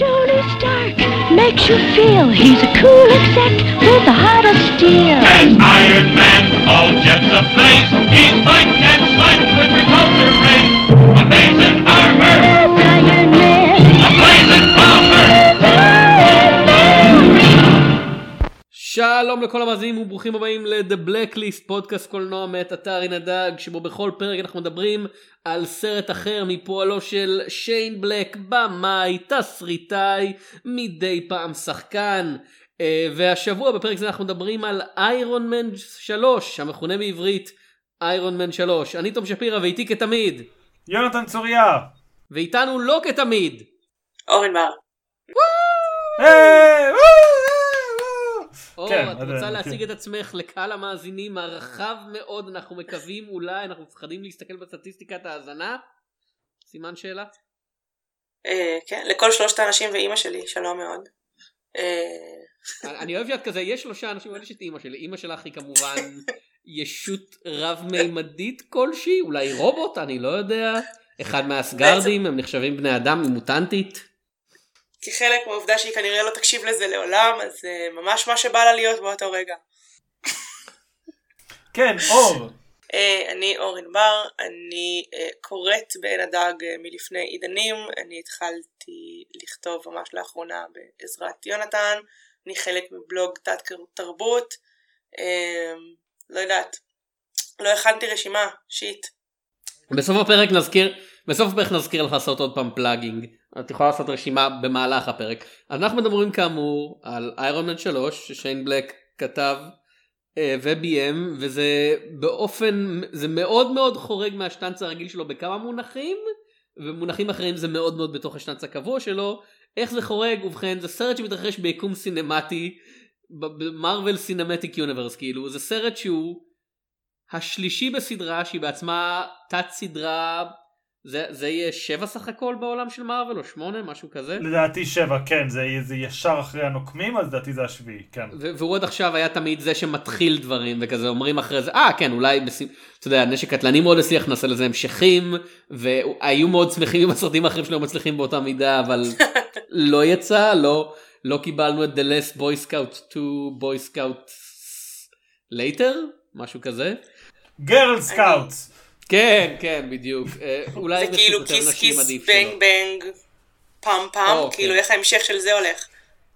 Tony Stark makes you feel he's a cool exec with a heart of steel. As Iron Man, all jets of ablaze, he's fighting and fight with repulsor rays. שלום לכל המאזינים וברוכים הבאים ל-The Blacklist, פודקאסט קולנוע מאת אתר עין הדג, שבו בכל פרק אנחנו מדברים על סרט אחר מפועלו של שיין בלק, במאי, תסריטאי, מדי פעם שחקן. אה, והשבוע בפרק זה אנחנו מדברים על איירון מן 3, המכונה בעברית איירון מן 3. אני תום שפירא ואיתי כתמיד, יונתן צוריה! ואיתנו לא כתמיד. אורן בר. וואו, אור, כן, את רוצה אה, להציג כן. את עצמך לקהל המאזינים הרחב מאוד, אנחנו מקווים אולי, אנחנו מפחדים להסתכל בסטטיסטיקת ההאזנה? סימן שאלה? אה, כן, לכל שלושת האנשים ואימא שלי, שלום מאוד. אה, אני- אני אוהב שאת כזה, יש שלושה אנשים, אבל יש את אימא שלי, אימא שלך היא כמובן ישות רב-מימדית כלשהי, אולי רובוט, אני לא יודע. אחד מהסגרדים, הם נחשבים בני אדם, היא מוטנטית. כחלק מהעובדה שהיא כנראה לא תקשיב לזה לעולם, אז אה, ממש מה שבא לה להיות באותו רגע. כן, אור! אה, אני אורן בר, אני אה, קוראת בעין הדג מלפני עידנים, אני התחלתי לכתוב ממש לאחרונה בעזרת יונתן, אני חלק מבלוג תת תרבות, לא יודעת, לא הכנתי רשימה, שיט. בסוף הפרק נזכיר, בסוף הפרק נזכיר לך לעשות עוד פעם פלאגינג. את יכולה לעשות רשימה במהלך הפרק. אנחנו מדברים כאמור על איירון מן 3 ששיין בלק כתב אה, וביים וזה באופן זה מאוד מאוד חורג מהשטנץ הרגיל שלו בכמה מונחים ומונחים אחרים זה מאוד מאוד בתוך השטנץ הקבוע שלו. איך זה חורג? ובכן זה סרט שמתרחש ביקום סינמטי במרוויל סינמטיק יוניברס כאילו זה סרט שהוא השלישי בסדרה שהיא בעצמה תת סדרה זה, זה יהיה שבע סך הכל בעולם של מארוול או שמונה משהו כזה לדעתי שבע, כן, זה, זה ישר אחרי הנוקמים, אז לדעתי זה השביעי, כן. ו- והוא עד עכשיו היה תמיד זה שמתחיל דברים וכזה אומרים אחרי זה אה כן אולי בס... אתה יודע נשק קטלני מאוד הצליח נעשה לזה המשכים והיו מאוד שמחים אם הסרטים האחרים שלו מצליחים באותה מידה אבל לא יצא לא לא קיבלנו את The Last Boy Scout 2 Boy Scout later משהו כזה Girl Scouts! כן כן בדיוק אה, אולי זה כאילו כיס כיס בנג. בנג פאם פאם. כאילו איך ההמשך של זה הולך.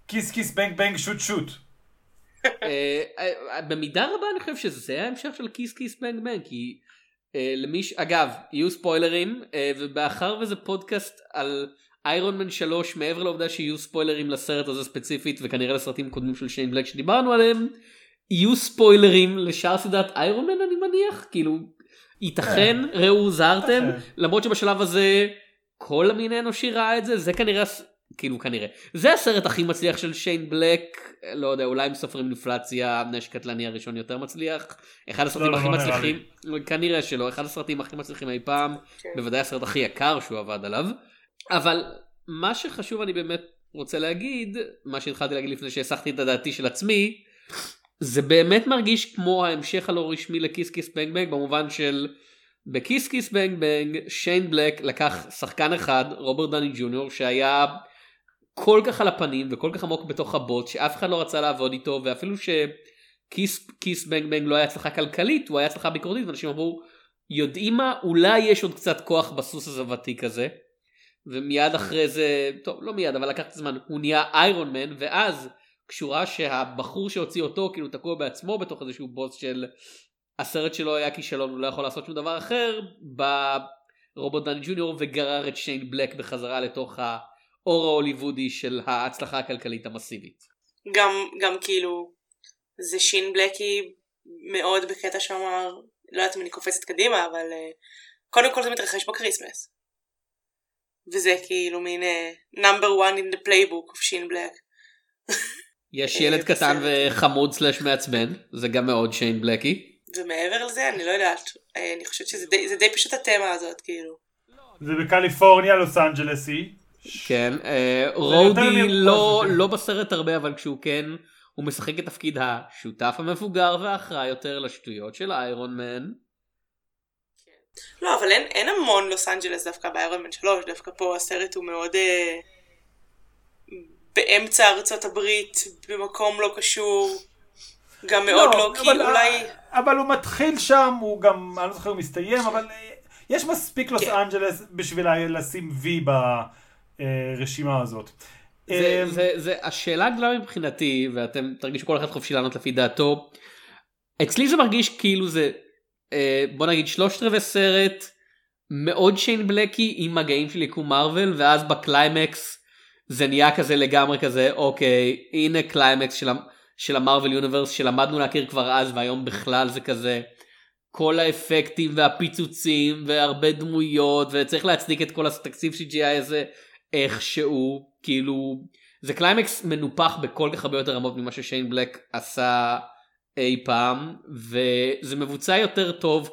כיס כיס בנג בנג שוט שוט. במידה רבה אני חושב שזה ההמשך של Kiss Kiss Bang Bang כי אה, למי ש... אגב יהיו ספוילרים אה, ומאחר וזה פודקאסט על איירון מן 3 מעבר לעובדה שיהיו ספוילרים לסרט הזה ספציפית וכנראה לסרטים קודמים של שיין בלק שדיברנו עליהם יהיו ספוילרים לשאר סדרת איירון מן אני מניח כאילו ייתכן ראו הוזהרתם. למרות שבשלב הזה כל המין האנושי ראה את זה זה כנראה כאילו כנראה. זה הסרט הכי מצליח של שיין בלק. לא יודע אולי אם סופרים אינפלציה נשק קטלני הראשון יותר מצליח. אחד הסרטים לא, הכי לא מצליחים כנראה שלא אחד הסרטים הכי מצליחים אי פעם כן. בוודאי הסרט הכי יקר שהוא עבד עליו. אבל מה שחשוב אני באמת רוצה להגיד מה שהתחלתי להגיד לפני שהסחתי את הדעתי של עצמי זה באמת מרגיש כמו ההמשך הלא רשמי לכיס כיס בנג בנג במובן של ב Kiss Kiss Bang Bang שיין בלק לקח שחקן אחד רוברט דאוני ג'וניור שהיה כל כך על הפנים וכל כך עמוק בתוך הבוץ שאף אחד לא רצה לעבוד איתו ואפילו ש Kiss Kiss Bang Bang לא היה הצלחה כלכלית הוא היה הצלחה ביקורתית ואנשים אמרו יודעים מה? אולי יש עוד קצת כוח בסוס הזה ותיק הזה. ומיד אחרי זה טוב לא מיד אבל לקח זמן הוא נהיה איירון מן ואז כשהוא ראה שהבחור שהוציא אותו כאילו תקוע בעצמו בתוך איזשהו בוץ של הסרט שלו היה כישלון הוא לא יכול לעשות שום דבר אחר בא רוברט דאוני ג'וניור וגרר את שיין בלק בחזרה לתוך האור ההוליוודי של ההצלחה הכלכלית המסיבית. גם, גם כאילו, זה שיין בלקי מאוד בקטע שאמר, לא יודעת אם אני קופצת קדימה, אבל אה, קודם כל זה מתרחש ב Christmas. וזה כאילו מין אה, number one in the playbook of שיין בלק. יש אה, ילד קטן בסרט. וחמוד סלאש מעצבן זה גם מאוד שיין בלקי. ומעבר לזה, אני לא יודעת, אה, אני חושבת שזה די, פשוט התמה הזאת, כאילו. זה בקליפורניה, לוס אנג'לסי. כן, אה, רודי לא. לא בסרט הרבה אבל כשהוא כן הוא משחק את תפקיד השותף המבוגר והאחראי יותר לשטויות של איירון מן. לא, אבל אין, אין המון לוס אנג'לס דווקא באיירון מן 3, דווקא פה הסרט הוא מאוד... אה, באמצע ארצות הברית, במקום לא קשור, גם מאוד לא, כי אבל- אולי... אבל הוא מתחיל שם, הוא גם, אני לא זוכר אם הוא מסתיים, אבל אה, יש מספיק לוס אנג'לס כן. בשביל לשים V ברשימה הזאת. זה, אה, זה, זה השאלה הגדולה מבחינתי ואתם תרגישו כל אחד חופשי לענות לפי דעתו. אצלי זה מרגיש כאילו זה אה, בוא נגיד שלושת רבעי סרט מאוד שיין בלקי עם מגעים של יקום מרוויל ואז בקליימקס זה נהיה כזה לגמרי כזה אוקיי הנה קליימקס של, של המרוויל universe שלמדנו להכיר כבר אז והיום בכלל זה כזה. כל האפקטים והפיצוצים והרבה דמויות וצריך להצדיק את כל התקציב CGI הזה איכשהו. כאילו זה קליימקס מנופח בכל כך הרבה יותר רמות ממה ששיין בלק עשה אי פעם וזה מבוצע יותר טוב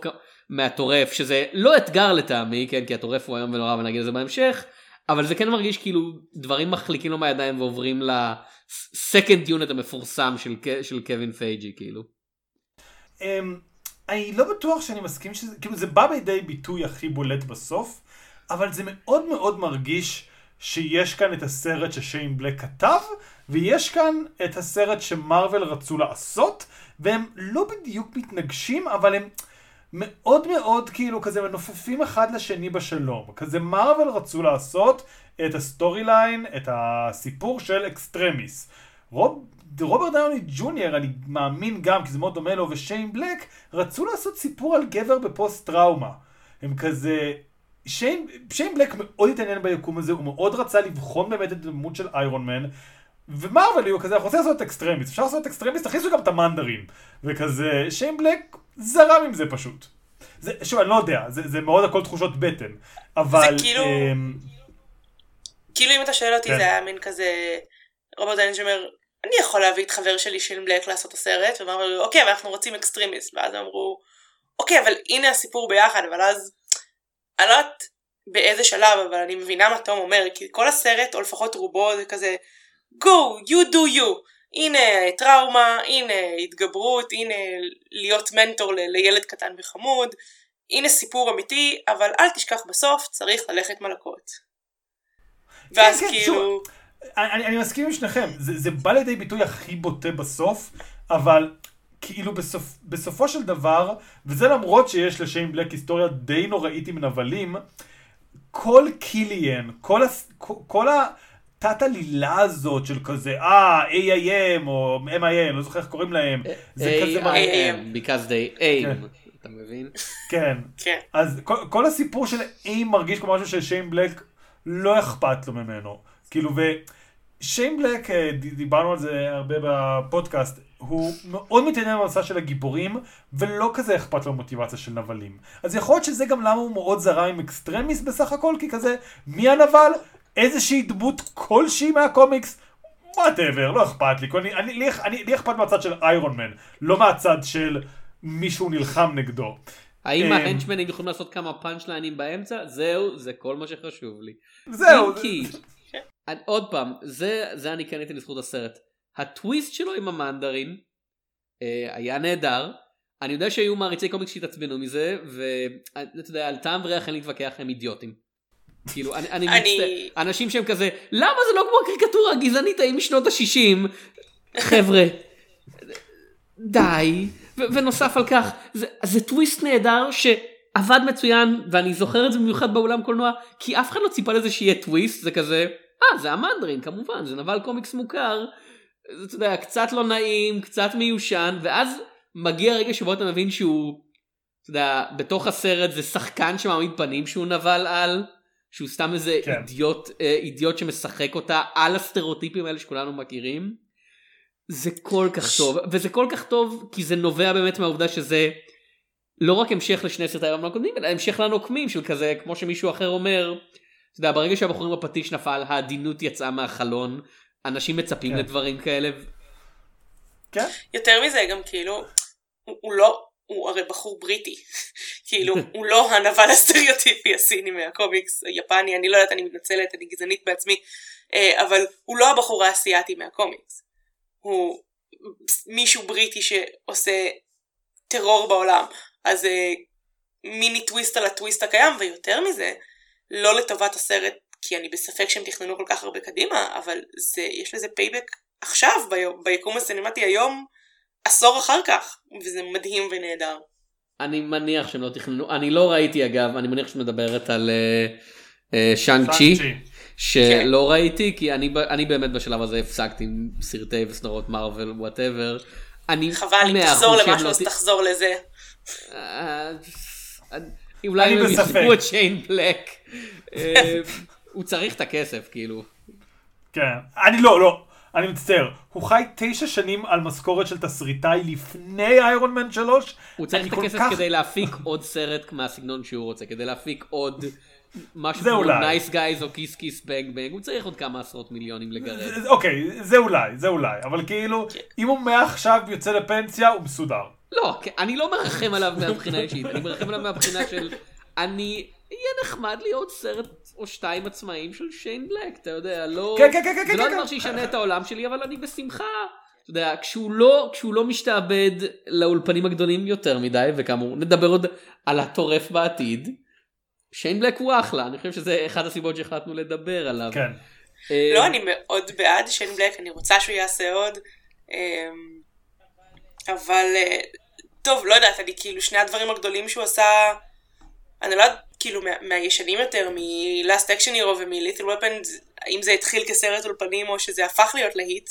מהטורף שזה לא אתגר לטעמי כן כי הטורף הוא איום ונורא ונגיד על זה בהמשך אבל זה כן מרגיש כאילו דברים מחליקים לו מהידיים ועוברים ל second unit המפורסם של, של קווין פייג'י כאילו. אמ, אני לא בטוח שאני מסכים שזה, כאילו זה בא לידי ביטוי הכי בולט בסוף, אבל זה מאוד מאוד מרגיש שיש כאן את הסרט ששיין בלק כתב, ויש כאן את הסרט שמרוויל רצו לעשות, והם לא בדיוק מתנגשים, אבל הם מאוד מאוד כאילו כזה מנופפים אחד לשני בשלום. כזה מרוויל רצו לעשות את ה story line, את הסיפור של אקסטרמיס. רוב, רוברט דאוני ג'וניור, אני מאמין גם, כי זה מאוד דומה לו, ושיין בלק, רצו לעשות סיפור על גבר בפוסט טראומה. הם כזה... שיין, שיין בלק מאוד התעניין ביקום הזה, הוא מאוד רצה לבחון באמת את הדמות של איירון מן, ומרוויל היו כזה, אנחנו רוצים לעשות אקסטרמיס, אפשר לעשות אקסטרמיס, תכניסו גם את המנדרין. וכזה, שיין בלק זרם עם זה פשוט. זה, שוב, אני לא יודע, זה, זה מאוד הכל תחושות בטן, אבל... זה כאילו- אמ, כאילו אם אתה שואל אותי כן. זה היה מין כזה רוברט דאוני ג'וניור אני יכול להביא את חבר שלי שיין בלק לעשות את הסרט והם אמרו אוקיי אבל אנחנו רוצים אקסטרימיס ואז אמרו אוקיי אבל הנה הסיפור ביחד אבל אז אני לא יודעת באיזה שלב אבל אני מבינה מה תום אומר כי כל הסרט או לפחות רובו זה כזה go you do you. הנה טראומה הנה התגברות הנה להיות מנטור ל- לילד קטן וחמוד הנה סיפור אמיתי אבל אל תשכח בסוף צריך ללכת מלקות. ואז כן, כאילו שוב, אני, אני מסכים עם שניכם, זה, זה בא לידי ביטוי הכי בוטה בסוף, אבל כאילו בסופ, בסופו של דבר, וזה למרות שיש לשיין בלק היסטוריה די נוראית עם נבלים, כל קיליאן, כל, הס, כל, כל התת עלילה הזאת של כזה, אה, AIM או MIM, לא זוכר איך קוראים להם, זה כזה, מראה- A.I.M. because they aim. כן. אתה מבין? כן, כן. אז כל, כל הסיפור של A.I.M. מרגיש כמו משהו ששיין בלק לא אכפת לו ממנו. כאילו, ושיין בלק, אה, דיברנו על זה הרבה בפודקאסט, הוא מאוד מתעניין במסע של הגיבורים, ולא כזה אכפת לו מוטיבציה של נבלים. אז יכול להיות שזה גם למה הוא מאוד זרם עם אקסטרמיס בסך הכל, כי כזה, מי הנבל? איזושהי דמות כלשהי מהקומיקס? whatever, לא אכפת לי. אני, אני, לי, אני, לי אכפת מהצד של איירון מן, לא מהצד של מישהו נלחם נגדו. האם אמ, ה henchmen ים יכולים לעשות כמה punch line ים באמצע? זהו, זה כל מה שחשוב לי. זהו. כי, אני- עוד פעם, זה, זה אני כן אתן לזכות הסרט. הטוויסט שלו עם המנדרין אה, היה נהדר. אני יודע שהיו מעריצי קומיקס שהתעצבנו מזה, ואתה יודע, על טעם וריח אין להתווכח, הם אידיוטים. כאילו, אני, אני, אני- מצטער, אנשים שהם כזה, למה זה לא כמו הקריקטורה הגזענית ההיא משנות ה-60? חבר'ה, די. ו- ונוסף על כך, זה, זה טוויסט נהדר שעבד מצוין, ואני זוכר את זה במיוחד באולם קולנוע, כי אף אחד לא ציפה לזה שיהיה טוויסט, זה כזה, אה, זה המנדרין, כמובן, זה נבל קומיקס מוכר, זה, אתה יודע, קצת לא נעים, קצת מיושן, ואז מגיע רגע שבו אתה מבין שהוא, אתה יודע, בתוך הסרט זה שחקן שמעמיד פנים שהוא נבל על, שהוא סתם איזה כן. אידיוט, אה, אידיוט שמשחק אותה על הסטריאוטיפים האלה שכולנו מכירים. זה כל כך טוב, וזה כל כך טוב כי זה נובע באמת מהעובדה שזה לא רק המשך לשני סרטי היום הקודמים, אלא המשך לנוקמים של כזה, כמו שמישהו אחר אומר, אתה יודע, ברגע שהבחורים בפטיש נפל, העדינות יצאה מהחלון, אנשים מצפים כן. לדברים כאלה. כן? יותר מזה גם כאילו, הוא, הוא לא, הוא הרי בחור בריטי, כאילו הוא לא הנבל הסטריאוטיפי הסיני מהקומיקס היפני, אני לא יודעת, אני מתנצלת, אני גזענית בעצמי, אה, אבל הוא לא הבחור האסייתי מהקומיקס, הוא מישהו בריטי שעושה טרור בעולם, אז אה, מיני טוויסט על הטוויסט הקיים, ויותר מזה, לא לטובת הסרט כי אני בספק שהם תכננו כל כך הרבה קדימה, אבל זה, יש לזה payback עכשיו, ביקום הסינמטי היום, עשור אחר כך, וזה מדהים ונהדר. אני מניח שהם לא תכננו, אני לא ראיתי אגב, אני מניח שאת מדברת על אה, אה, שאנג צ'י. שלא ראיתי, כי אני, אני באמת בשלב הזה הפסקתי עם סרטי וסדרות מארוול whatever. אני חבל, אם תחזור למשהו לא אז תחזור לזה. אה, אולי הם. יחזקו את שיין בלק. הוא צריך את הכסף כאילו. כן. אני לא, לא. אני מצטער. הוא חי תשע שנים על משכורת של תסריטאי לפני איירון מן 3. הוא צריך את הכסף כך- כדי להפיק עוד סרט מהסגנון שהוא רוצה, כדי להפיק עוד משהו זה כמו. נייס גייז או קיס קיס בנג בנג, הוא צריך עוד כמה עשרות מיליונים לגרד. זה- אוקיי, זה אולי, זה אולי. אבל כאילו, אם הוא מעכשיו יוצא לפנסיה, הוא מסודר. לא, אני לא מרחם עליו מהבחינה האישית, אני מרחם עליו מהבחינה של אני, יהיה נחמד להיות סרט או שתיים עצמאיים של שיין בלק, אתה יודע, לא, כן, כן, כן, כן, זה לא כן, דבר כן. שישנה את העולם שלי, אבל אני בשמחה. אתה יודע, כשהוא לא, כשהוא לא משתעבד לאולפנים הגדולים יותר מדי, וכאמור, נדבר עוד על הטורף בעתיד, שיין בלק הוא אחלה, אני חושב שזה אחת הסיבות שהחלטנו לדבר עליו. כן. אה, לא, אני מאוד בעד שיין בלק, אני רוצה שהוא יעשה עוד. אמ, אבל, אה, טוב, לא יודעת, אני כאילו, שני הדברים הגדולים שהוא עשה, אני לא יודעת, כאילו, מה- מהישנים יותר, מ-Last Action Hero ומ-Little האם זה התחיל כסרט אולפנים או שזה הפך להיות להיט.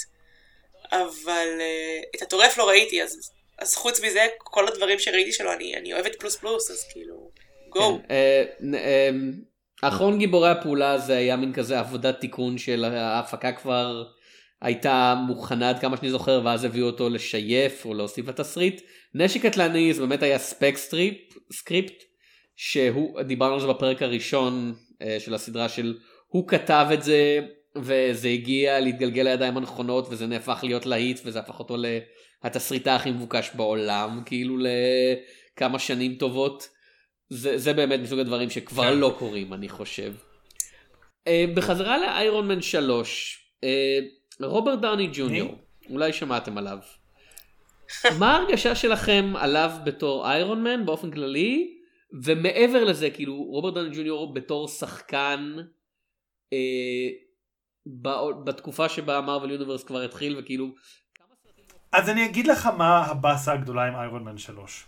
אבל אה, את הטורף לא ראיתי, אז, אז חוץ מזה, כל הדברים שראיתי שלו, אני, אני אוהבת פלוס פלוס, אז כאילו, גו. כן, נ- אה, אחרון גיבורי הפעולה זה היה מין כזה עבודת תיקון של ההפקה כבר הייתה מוכנה עד כמה שאני זוכר ואז הביאו אותו לשייף או להוסיף לתסריט. נשק קטלני זה באמת היה ספק סטריפ סקריפט שהוא דיברנו על זה בפרק הראשון אה, של הסדרה של הוא כתב את זה וזה הגיע להתגלגל לידיים הנכונות וזה נהפך להיות להיט וזה הפך אותו לתסריטאי הכי מבוקש בעולם כאילו לכמה שנים טובות. זה, זה באמת מסוג הדברים שכבר. לא קורים אני חושב. Uh, בחזרה לאיירון מן 3, uh, רוברט דאוני ג'וניור, אולי שמעתם עליו. מה ההרגשה שלכם עליו בתור איירון מן באופן כללי, ומעבר לזה כאילו רוברט דאוני ג'וניור בתור שחקן uh, ב- בתקופה שבה מרוויל יוניברס כבר התחיל וכאילו אז אני אגיד לך מה הבאסה הגדולה עם איירון מן 3.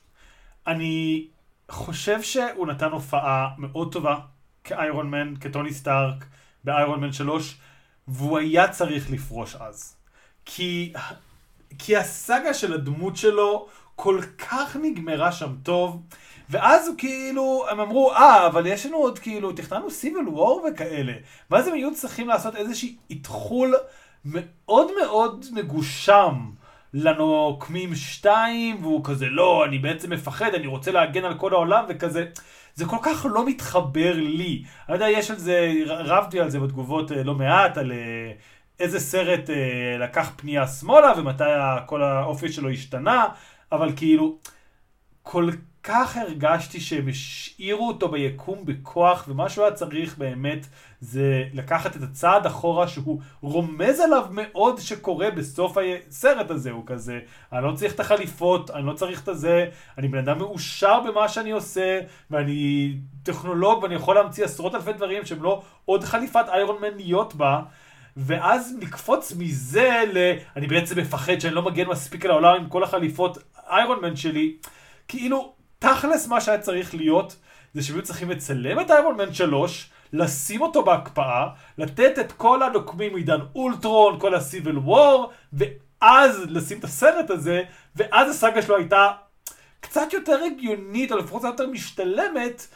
אני חושב שהוא נתן הופעה מאוד טובה כאיירון מן, כטוני סטארק באיירון מן 3, והוא היה צריך לפרוש אז. כי, כי הסאגה של הדמות שלו כל כך נגמרה שם טוב, ואז הוא כאילו, הם אמרו, אה, אבל יש לנו עוד כאילו, תכננו סיביל וור וכאלה. ואז הם היו צריכים לעשות איזושהי איתחול מאוד מאוד מגושם. לנוקמים 2, והוא כזה, לא, אני בעצם מפחד, אני רוצה להגן על כל העולם, וכזה, זה כל כך לא מתחבר לי. אני יודע, יש על זה, רבתי על זה בתגובות אה, לא מעט, על אה, איזה סרט אה, לקח פנייה שמאלה, ומתי כל האופי שלו השתנה, אבל כאילו, כל כך הרגשתי שהם השאירו אותו ביקום בכוח, ומה שהוא היה צריך באמת זה לקחת את הצעד אחורה שהוא רומז עליו מאוד שקורה בסוף הסרט הזה, הוא כזה, אני לא צריך את החליפות, אני לא צריך את הזה, אני בן אדם מאושר במה שאני עושה, ואני טכנולוג ואני יכול להמציא עשרות אלפי דברים שהם לא עוד חליפת איירון מן להיות בה. ואז לקפוץ מזה ל... אני בעצם מפחד שאני לא מגן מספיק על העולם עם כל החליפות איירון מן שלי. כאילו, תכלס מה שהיה צריך להיות, זה שהם היו צריכים לצלם את איירון מן 3, לשים אותו בהקפאה, לתת את כל הנוקמים מעידן אולטרון, כל הסיביל וור, ואז לשים את הסרט הזה, ואז הסאגה שלו הייתה קצת יותר הגיונית, או לפחות יותר משתלמת,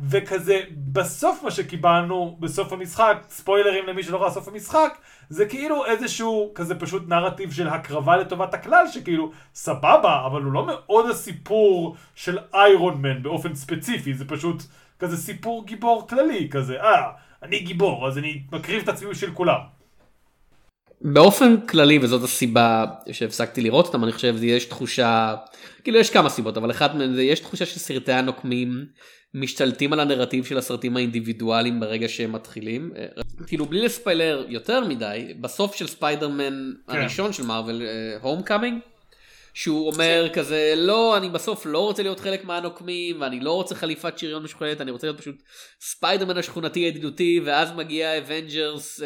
וכזה, בסוף מה שקיבלנו בסוף המשחק, ספוילרים למי שלא ראה סוף המשחק, זה כאילו איזשהו כזה פשוט נרטיב של הקרבה לטובת הכלל, שכאילו, סבבה, אבל הוא לא מאוד הסיפור של איירון מן באופן ספציפי, זה פשוט כזה סיפור גיבור כללי, כזה, אה, אני גיבור, אז אני מקריב את עצמי בשביל כולם. באופן כללי וזאת הסיבה שהפסקתי לראות אותם אני חושב יש תחושה כאילו יש כמה סיבות אבל אחת מהן זה יש תחושה שסרטי הנוקמים משתלטים על הנרטיב של הסרטים האינדיבידואליים ברגע שהם מתחילים אה, כאילו בלי לספיילר יותר מדי בסוף של ספיידרמן כן. הראשון של מארוול הום קאמינג שהוא אומר כזה לא אני בסוף לא רוצה להיות חלק מהנוקמים ואני לא רוצה חליפת שריון משוכללת אני רוצה להיות פשוט ספיידרמן השכונתי הידידותי ואז מגיע Avengers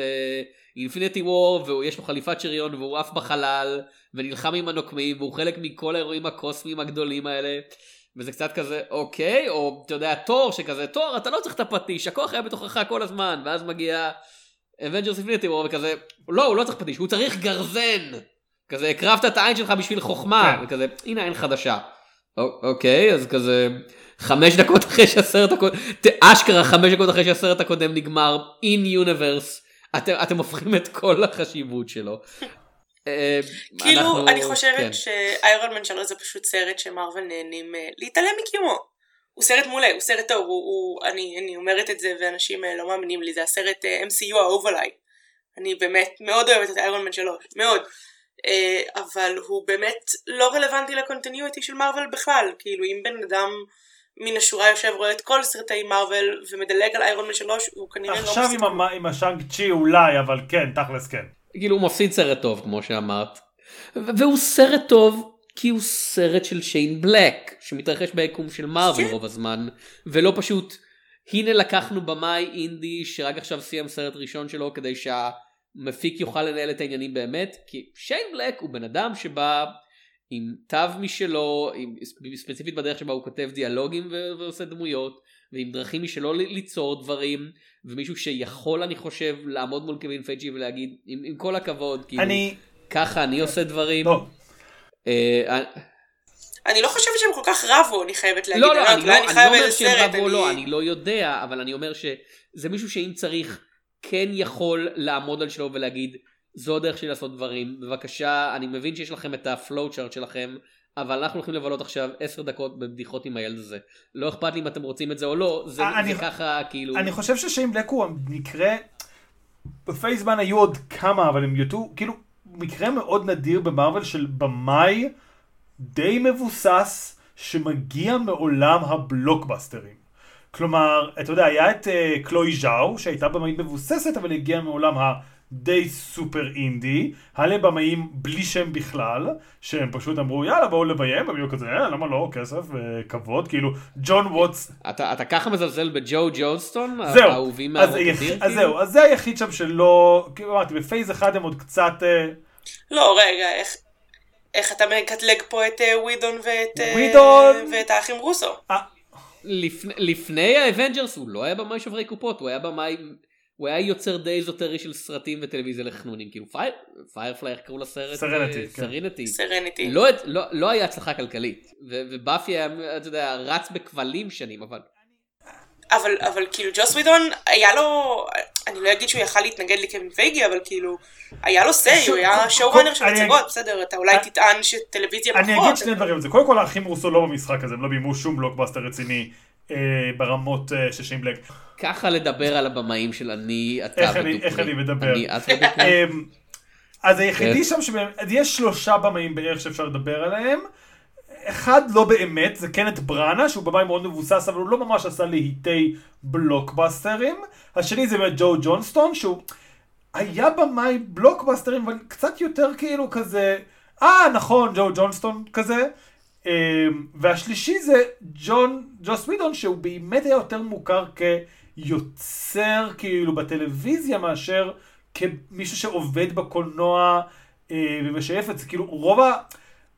Infinity War ויש לו חליפת שריון והוא עף בחלל ונלחם עם הנוקמים והוא חלק מכל האירועים הקוסמיים הגדולים האלה. וזה קצת כזה אוקיי או אתה יודע תור שכזה תור אתה לא צריך את הפטיש הכוח היה בתוכך כל הזמן ואז מגיע Avengers Infinity War וכזה לא הוא לא צריך פטיש הוא צריך גרזן כזה הקרבת את העין שלך בשביל חוכמה כן. וכזה הנה עין חדשה. אוקיי אז כזה חמש דקות אחרי שהסרט הקודם אשכרה חמש דקות אחרי שהסרט הקודם נגמר in universe אתם, אתם הופכים את כל החשיבות שלו. אה, כאילו, אנחנו- אני חושבת כן. שאיירון מן 3 זה פשוט סרט שמרוויל נהנים אה, להתעלם מקיומו. הוא סרט מעולה, הוא סרט טוב, הוא, הוא, אני, אני אומרת את זה ואנשים אה, לא מאמינים לי, זה הסרט MCU האהוב עליי. אני באמת מאוד אוהבת את איירון מן 3, מאוד. אבל הוא באמת לא רלוונטי לקונטיניויטי של מארוול בכלל. כאילו, אם בן אדם מן השורה יושב רואה את כל סרטי מארוול ומדלג על איירון מן 3, הוא כנראה לא עכשיו מפסיק. עם המ- עם השאנג צ'י אולי, אבל כן, תכלס כן. כאילו הוא מפסיד סרט טוב כמו שאמרת. והוא סרט טוב כי הוא סרט של שיין בלק שמתרחש ביקום של מארוול כן. רוב הזמן ולא פשוט הנה לקחנו במאי אינדי שרק עכשיו סיים סרט ראשון שלו כדי שהמפיק יוכל לנהל את העניינים באמת כי שיין בלק הוא בן אדם שבא עם תו משלו עם, ספציפית בדרך שבה הוא כותב דיאלוגים ו- ועושה דמויות ועם דרכים משלו ל- ליצור דברים ומישהו שיכול אני חושב לעמוד מול קווין פייג'י ולהגיד עם, עם כל הכבוד כאילו אני... ככה אני עושה דברים. לא, אה, אני לא חושבת שהם כל כך רבו, אני חייבת להגיד. לא, לא, אני אולי לא אני לא אומר שהם רבו או אני- לא, אני לא יודע, אבל אני אומר שזה מישהו שאם צריך, כן יכול לעמוד על שלו ולהגיד, זו הדרך שלי לעשות דברים, בבקשה, אני מבין שיש לכם את ה flow chart שלכם, אבל אנחנו הולכים לבלות עכשיו עשר דקות בבדיחות עם הילד הזה. לא אכפת לי אם אתם רוצים את זה או לא, זה אני- זה ככה כאילו... אני חושב ששיין בלק הוא המקרה, ב phase one היו עוד כמה, אבל הם יוטו, כאילו, מקרה מאוד נדיר במרוויל של במאי די מבוסס שמגיע מעולם הבלוקבאסטרים. כלומר, אתה יודע, היה את uh, קלוי ז'או, שהייתה במאית מבוססת, אבל הגיעה מעולם הדי סופר אינדי. היה במאים בלי שם בכלל, שהם פשוט אמרו, יאללה, בואו לביים, הם היו כזה, אה, למה לא, כסף וכבוד, כאילו, ג'ון ווטס אתה אתה ככה מזלזל בג'ו ג'ונסטון? זהו, האהובים אז? היחיד, אז כאילו? זהו, אז זה היחיד שם שלא, כאילו אמרתי, ב phase אחד הם עוד קצת, אה, לא, רגע, איך... איך אתה מקטלג פה את אה, ווידון ואת, אה, ווידון! ואת האחים רוסו? לפני, לפני האבנג'רס הוא לא היה במאי שוברי קופות, הוא היה במאי, הוא היה יוצר די אזוטרי של סרטים וטלוויזיה לחנונים, כאילו פייר, Firefly, איך קראו לסרט? Serenity, אה, כן. Serenity. Serenity. לא, לא, לא היה הצלחה כלכלית, ו- ובאפי היה, אתה יודע, רץ בכבלים שנים, אבל אבל, אבל כאילו ג'וס ווידון היה לו, אני לא אגיד שהוא יכל להתנגד לקווין פייגי, אבל כאילו, היה לו say, הוא היה כל- show כל- runner של הצגות, בסדר, אתה אולי אני- תטען שטלוויזיה פחות. אני אגיד שני דברים זה. קודם כל, האחים רוסו לא במשחק הזה, הם לא ביימו שום בלוקבאסטר רציני אה, ברמות אה, של שיין בלק. ככה לדבר על הבמאים של אני, אתה ודופני. איך אני מדבר? אני, את. אמ, אז היחידי. שם יש שלושה במאים בערך שאפשר לדבר עליהם. אחד לא באמת, זה קנט בראנה, שהוא במאי מאוד מבוסס, אבל הוא לא ממש עשה להיטי בלוקבאסטרים. השני זה באמת ג'ו ג'ונסטון, שהוא היה במאי בלוקבאסטרים, אבל קצת יותר כאילו כזה, אה, נכון, ג'ו ג'ונסטון כזה. אמ, והשלישי זה ג'ון, ג'וס ווידון, שהוא באמת היה יותר מוכר כיוצר כאילו בטלוויזיה מאשר כמישהו שעובד בקולנוע אה, ומשייף את זה. כאילו רוב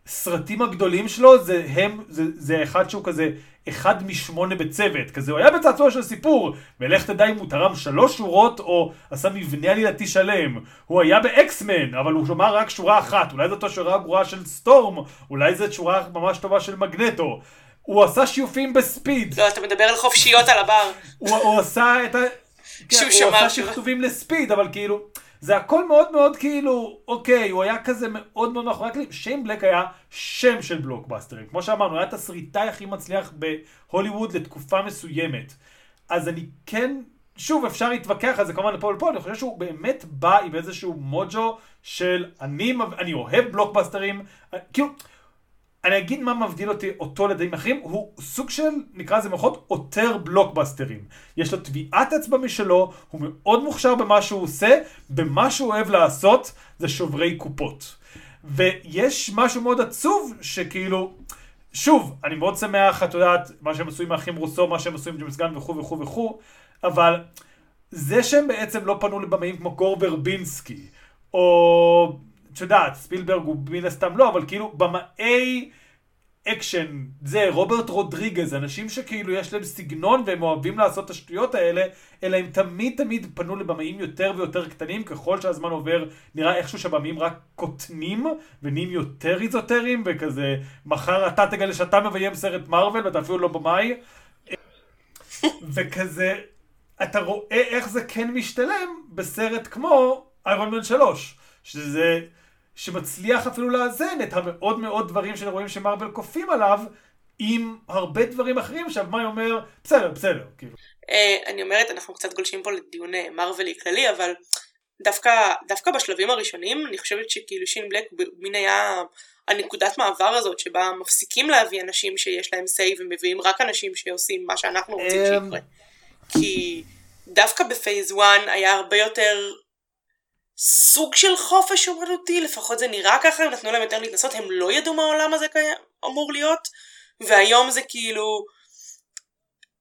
הסרטים הגדולים שלו זה הם, זה, זה אחד שהוא כזה אחד משמונה בצוות. כזה הוא היה בצעצוע של סיפור, ולך תדע אם הוא תרם שלוש שורות או עשה מבנה עלילתי שלם. הוא היה באקסמן, אבל הוא שמע רק שורה אחת. אולי זאת השורה הגרועה של סטורם, אולי זאת שורה ממש טובה של מגנטו. הוא עשה שיופים בספיד. לא, אתה מדבר על חופשיות על הבר. הוא, הוא עשה את ה... כן, שהוא הוא שמר עשה שם. שכתובים לספיד, אבל כאילו, זה הכל מאוד מאוד כאילו, אוקיי, הוא היה כזה מאוד מאוד מאחורי הקלעים. שיין בלק היה שם של בלוקבאסטרים. כמו שאמרנו, הוא היה התסריטאי הכי מצליח בהוליווד לתקופה מסוימת. אז אני כן, שוב, אפשר להתווכח על זה כמובן לפה ולפה, אני חושב שהוא באמת בא עם איזשהו מוג'ו של אני, אני אוהב בלוקבאסטרים, כאילו... אני אגיד מה מבדיל אותי אותו לדעים אחרים, הוא סוג של, נקרא לזה מוחות, עותר בלוקבאסטרים. יש לו טביעת אצבע משלו, הוא מאוד מוכשר במה שהוא עושה, במה שהוא אוהב לעשות זה שוברי קופות. ויש משהו מאוד עצוב, שכאילו, שוב, אני מאוד שמח, את יודעת, מה שהם עשו עם האחים רוסו, מה שהם עשו עם ג'יימס גן וכו' וכו' וכו', אבל זה שהם בעצם לא פנו לבמאים כמו גור ברבינסקי, או, את יודעת, ספילברג הוא מן הסתם לא, אבל כאילו, במאי אקשן, זה רוברט רודריגז, אנשים שכאילו יש להם סגנון והם אוהבים לעשות את השטויות האלה, אלא הם תמיד תמיד פנו לבמאים יותר ויותר קטנים, ככל שהזמן עובר נראה איכשהו שהבמאים רק קוטנים ונהיים יותר איזוטריים, וכזה, מחר אתה תגלה שאתה מביים סרט מארוול ואתה אפילו לא במאי, וכזה, אתה רואה איך זה כן משתלם בסרט כמו איירון מן 3, שזה, שמצליח אפילו לאזן את המאוד מאוד דברים שרואים שמרוויל כופים עליו, עם הרבה דברים אחרים שהבמאי אומר, בסדר, בסדר, כאילו. אה, אני אומרת, אנחנו קצת גולשים פה לדיון אה, מרווילי כללי, אבל דווקא, דווקא בשלבים הראשונים, אני חושבת שכאילו שין בלק מין היה הנקודת מעבר הזאת, שבה מפסיקים להביא אנשים שיש להם say ומביאים רק אנשים שעושים מה שאנחנו רוצים אמ. שיקרה. כי דווקא בפייס 1 היה הרבה יותר סוג של חופש אומנותי, לפחות זה נראה ככה, הם נתנו להם יותר להתנסות, הם לא ידעו מה העולם הזה קיים, אמור להיות, והיום זה כאילו,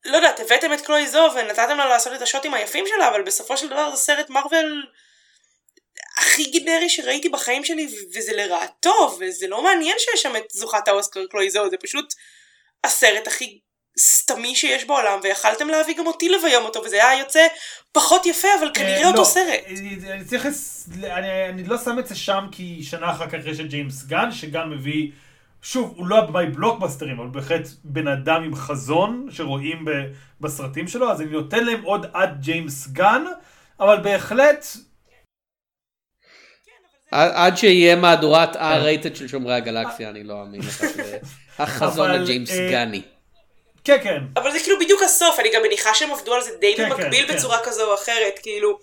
לא יודעת, הבאתם את קלוי זו ונתתם לה לעשות את השוטים היפים שלה, אבל בסופו של דבר זה סרט מארוול הכי גנרי שראיתי בחיים שלי, וזה לרעתו, וזה לא מעניין שיש שם את זוכת האוסקר קלוי זו, זה פשוט הסרט הכי סתמי שיש בעולם, ויכלתם להביא גם אותי לביים אותו, וזה היה יוצא פחות יפה, אבל כנראה אה, אותו לא, סרט. אני אני צריך, לס- אני, אני לא שם את זה שם כי שנה אחר כך יש את ג'יימס גן, שגם מביא, שוב, הוא לא הבמאי בלוקבאסטרים, אבל בהחלט בן אדם עם חזון שרואים ב, בסרטים שלו, אז אני נותן להם עוד עד ג'יימס גן, אבל בהחלט, עד שיהיה מהדורת R-rated של שומרי הגלקסיה, אני לא אאמין לך שזה החזון אה, גני. כן, כן. אבל זה כאילו בדיוק הסוף, אני גם מניחה שהם עבדו על זה די כן, במקביל כן, בצורה כזו או אחרת, כאילו,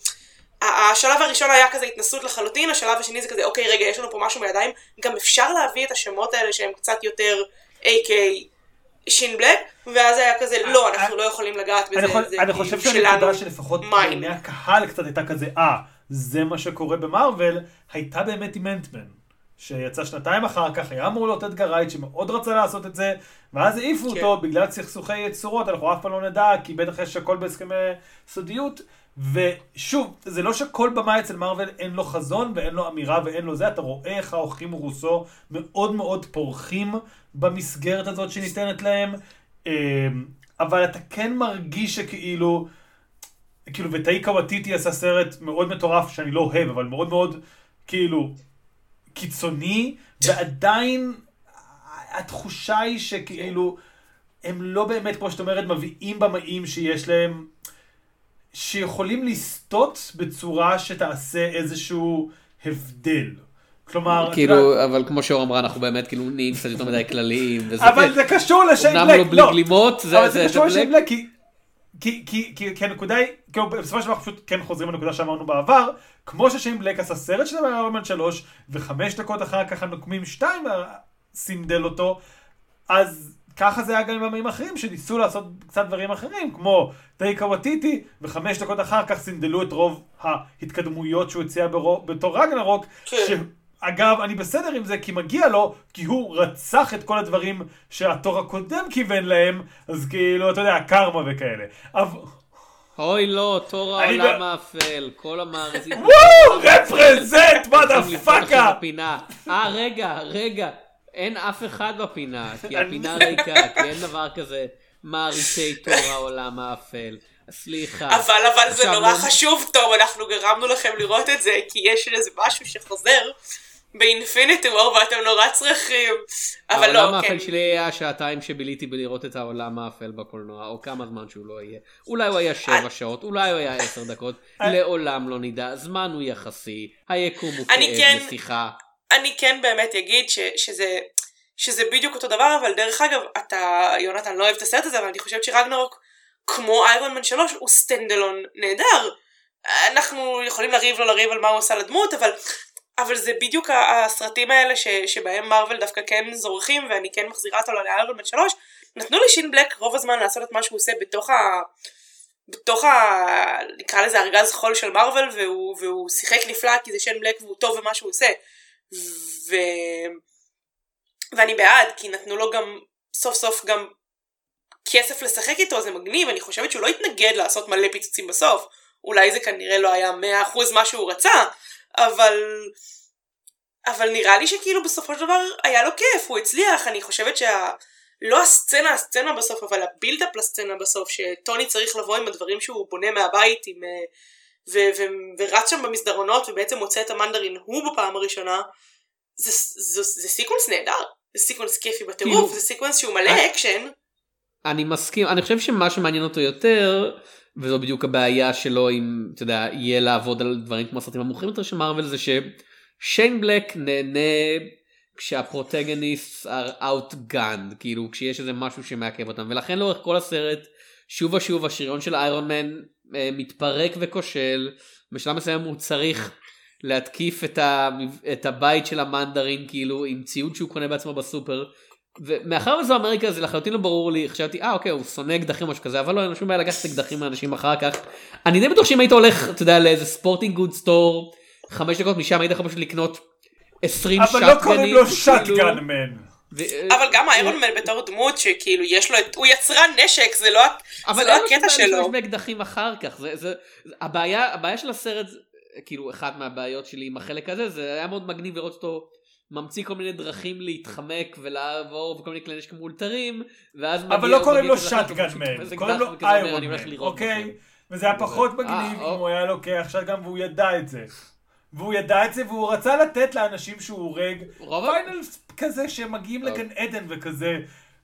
השלב הראשון היה כזה התנסות לחלוטין, השלב השני זה כזה, אוקיי, רגע, יש לנו פה משהו בידיים, גם אפשר להביא את השמות האלה שהם קצת יותר AK שין בלק, ואז היה כזה, לא, אנחנו לא יכולים לגעת בזה, זה אני כאילו חושב שלנו. שהנקודה שלפחות. בעיני הקהל קצת הייתה כזה, אה, זה מה שקורה במרוויל, הייתה באמת עם אנטמן. שיצא שנתיים אחר כך, היה אמור להיות אדגר רייט שמאוד רצה לעשות את זה, ואז העיפו כן. אותו בגלל סכסוכי יצורות, אנחנו אף פעם לא נדע, כי בטח יש הכל בהסכמי סודיות. ושוב, זה לא שכל במה אצל מארוול אין לו חזון ואין לו אמירה ואין לו זה, אתה רואה איך האורחים רוסו מאוד מאוד פורחים במסגרת הזאת שניתנת להם, אמ, אבל אתה כן מרגיש שכאילו, כאילו, וטאיקה וטיטי עשה סרט מאוד מטורף שאני לא אוהב, אבל מאוד מאוד, כאילו, קיצוני, ועדיין התחושה היא שכאילו, הם לא באמת, כמו שאת אומרת, מביאים במאים שיש להם, שיכולים לסטות בצורה שתעשה איזשהו הבדל. כלומר, כאילו, אבל כמו שאור אמרה, אנחנו באמת כאילו נהיים קצת יותר מדי כלליים. וזה- אבל זה קשור לשיין אמנם בלק, לא בלי גלימות, זה זה זה קשור. לשיין בלק, כי... כי, כי, כי, כי הנקודה היא, כאילו בסופו של דבר פשוט כן חוזרים לנקודה שאמרנו בעבר, כמו ששיין בלק עשה סרט שלו באיירמן 3, וחמש דקות אחר כך הנוקמים 2 סינדל אותו, אז ככה זה היה גם עם במאים אחרים שניסו לעשות קצת דברים אחרים, כמו טייקה וטיטי, וחמש דקות אחר כך סינדלו את רוב ההתקדמויות שהוא הציע בתור רגנרוק, כן. שאגב, אני בסדר עם זה כי מגיע לו, כי הוא רצח את כל הדברים שהתור הקודם כיוון להם, אז כאילו, אתה יודע, קרמה וכאלה. אבל... אוי לא, תור העולם האפל, כל המארזים. וואו, רפרזנט, עכשיו מודפאקה! בפינה. אה, רגע, רגע, אין אף אחד בפינה, כי הפינה ריקה, כי אין דבר כזה מעריצי תור העולם האפל. סליחה. אבל אבל זה נורא לא- חשוב, תום, אנחנו גרמנו לכם לראות את זה, כי יש איזה משהו שחוזר ב Infinity War ואתם נורא צריכים. אבל העולם לא, כן. האפל שלי היה השעתיים שביליתי בלראות את העולם האפל בקולנוע, או כמה זמן שהוא לא יהיה. אולי הוא היה שבע שעות, אולי הוא היה עשר דקות, לעולם לא נדע, זמן הוא יחסי, היקום הוא כאב כן- לשיחה. אני כן באמת אגיד ש, שזה, שזה בדיוק אותו דבר, אבל דרך אגב, אתה, יונתן לא אוהב את הסרט הזה, אבל אני חושבת שרגנרוק, כמו איירון מן 3, הוא standalone נהדר. אנחנו יכולים לריב לא לריב על מה הוא עושה לדמות, אבל, אבל זה בדיוק הסרטים האלה ש, שבהם מארוול דווקא כן זורחים, ואני כן מחזירה אותו לאיירון מן 3, נתנו לשין בלק רוב הזמן לעשות את מה שהוא עושה בתוך ה... בתוך ה... נקרא לזה ארגז חול של מארוול והוא, והוא שיחק נפלא כי זה שיין בלק והוא טוב במה שהוא עושה ו... ואני בעד, כי נתנו לו גם סוף סוף גם כסף לשחק איתו, זה מגניב, אני חושבת שהוא לא התנגד לעשות מלא פיצוצים בסוף. אולי זה כנראה לא היה 100% מה שהוא רצה, אבל... אבל נראה לי שכאילו בסופו של דבר היה לו כיף, הוא הצליח, אני חושבת שה... לא הסצנה הסצנה בסוף, אבל ה build-up לסצנה בסוף, שטוני צריך לבוא עם הדברים שהוא בונה מהבית, עם, אה, ו- ו- ורץ שם במסדרונות ובעצם מוצא את המנדרין הוא בפעם הראשונה, זה, זה, זה, sequence נהדר, זה sequence כיפי בטירוף, כאילו- זה sequence שהוא מלא אקשן, אני מסכים, אני חושב שמה שמעניין אותו יותר, וזו בדיוק הבעיה שלו אם, אתה יודע, יהיה לעבוד על דברים כמו הסרטים המוכרים יותר של מארוול, זה ששיין בלק נהנה כשהפרוטגניסט are outgunned, כאילו כשיש איזה משהו שמעכב אותם, ולכן לאורך כל הסרט, שוב ושוב השריון של איירון מן אה, מתפרק וכושל, בשלב מסוים הוא צריך להתקיף את, ה, את הבית של המנדרין, כאילו עם ציוד שהוא קונה בעצמו בסופר. ומאחר וזו אמריקה זה לחלוטין לא ברור לי חשבתי אה אוקיי הוא שונא אקדחים או משהו כזה אבל לא אין לו שום בעיה לקחת אקדחים מאנשים אחר כך. אני די בטוח שאם היית הולך אתה יודע לאיזה sporting good store חמש דקות משם היית יכול פשוט לקנות 20 אבל שוטגנים. לא קוראים לו כאילו, shotgun מן. ו- אבל גם איירון מן בתור דמות שכאילו יש לו את, הוא יצרן נשק, זה לא, אבל זה לא אין לו שום הקטע שלו. באקדחים אחר כך זה, זה, זה הבעיה הבעיה של הסרט כאילו אחת מהבעיות שלי עם החלק הזה זה היה מאוד מגניב לראות אותו ממציא כל מיני דרכים להתחמק ולעבור וכל מיני כלי נשק מאולתרים ואז אבל לא קוראים לו שטגן מן, קוראים לו איירון "אני הולך מן, אוקיי? בכם". וזה היה פחות אה, מגניב אם הוא היה לוקח שטגן והוא ידע את זה. והוא ידע את זה והוא רצה לתת לאנשים שהוא הורג פיינל כזה שהם מגיעים טוב. לגן עדן וכזה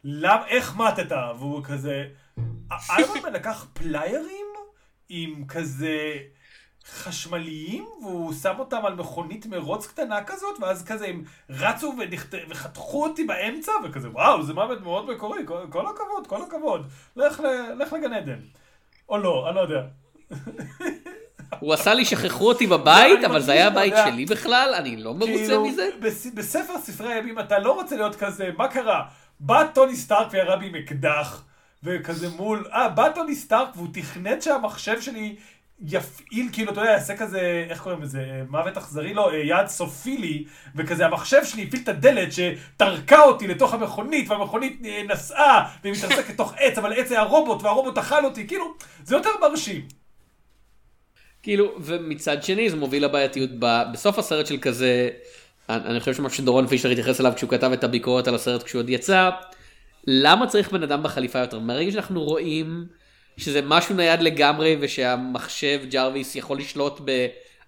למ, איך מתת? והוא כזה איירון מן לקח פליירים עם כזה חשמליים והוא שם אותם על מכונית מרוץ קטנה כזאת ואז כזה הם רצו ונכת... וחתכו אותי באמצע וכזה וואו זה מוות מאוד מקורי כל, כל הכבוד כל הכבוד לך, ל... לך לגן עדן או לא אני לא יודע הוא עשה לי שכחו אותי בבית אני אבל זה היה אתה הבית שלי בכלל אני לא מרוצה כאילו, מזה. בס... בספר ספרי הימים אתה לא רוצה להיות כזה, מה קרה? בא טוני סטארק וירה בי עם אקדח, וכזה מול, אה, בא טוני סטארק והוא תכנת שהמחשב שלי יפעיל, כאילו, אתה יודע, יעשה כזה, איך קוראים לזה, מוות אכזרי? לא, אה, יעד סופי לי, וכזה המחשב שלי הפעיל את הדלת שטרקה אותי לתוך המכונית, והמכונית אה, נסעה, והיא מתעסקת לתוך עץ, אבל העץ היה רובוט, והרובוט אכל אותי, כאילו, זה יותר מרשים. כאילו ומצד שני זה מוביל לבעייתיות בסוף הסרט של כזה אני אני חושב שמה שדורון פישר התייחס אליו כשהוא כתב את הביקורת על הסרט כשהוא עוד יצא למה צריך בן אדם בחליפה יותר מרגע שאנחנו רואים שזה משהו נייד לגמרי ושהמחשב ג'רוויס יכול לשלוט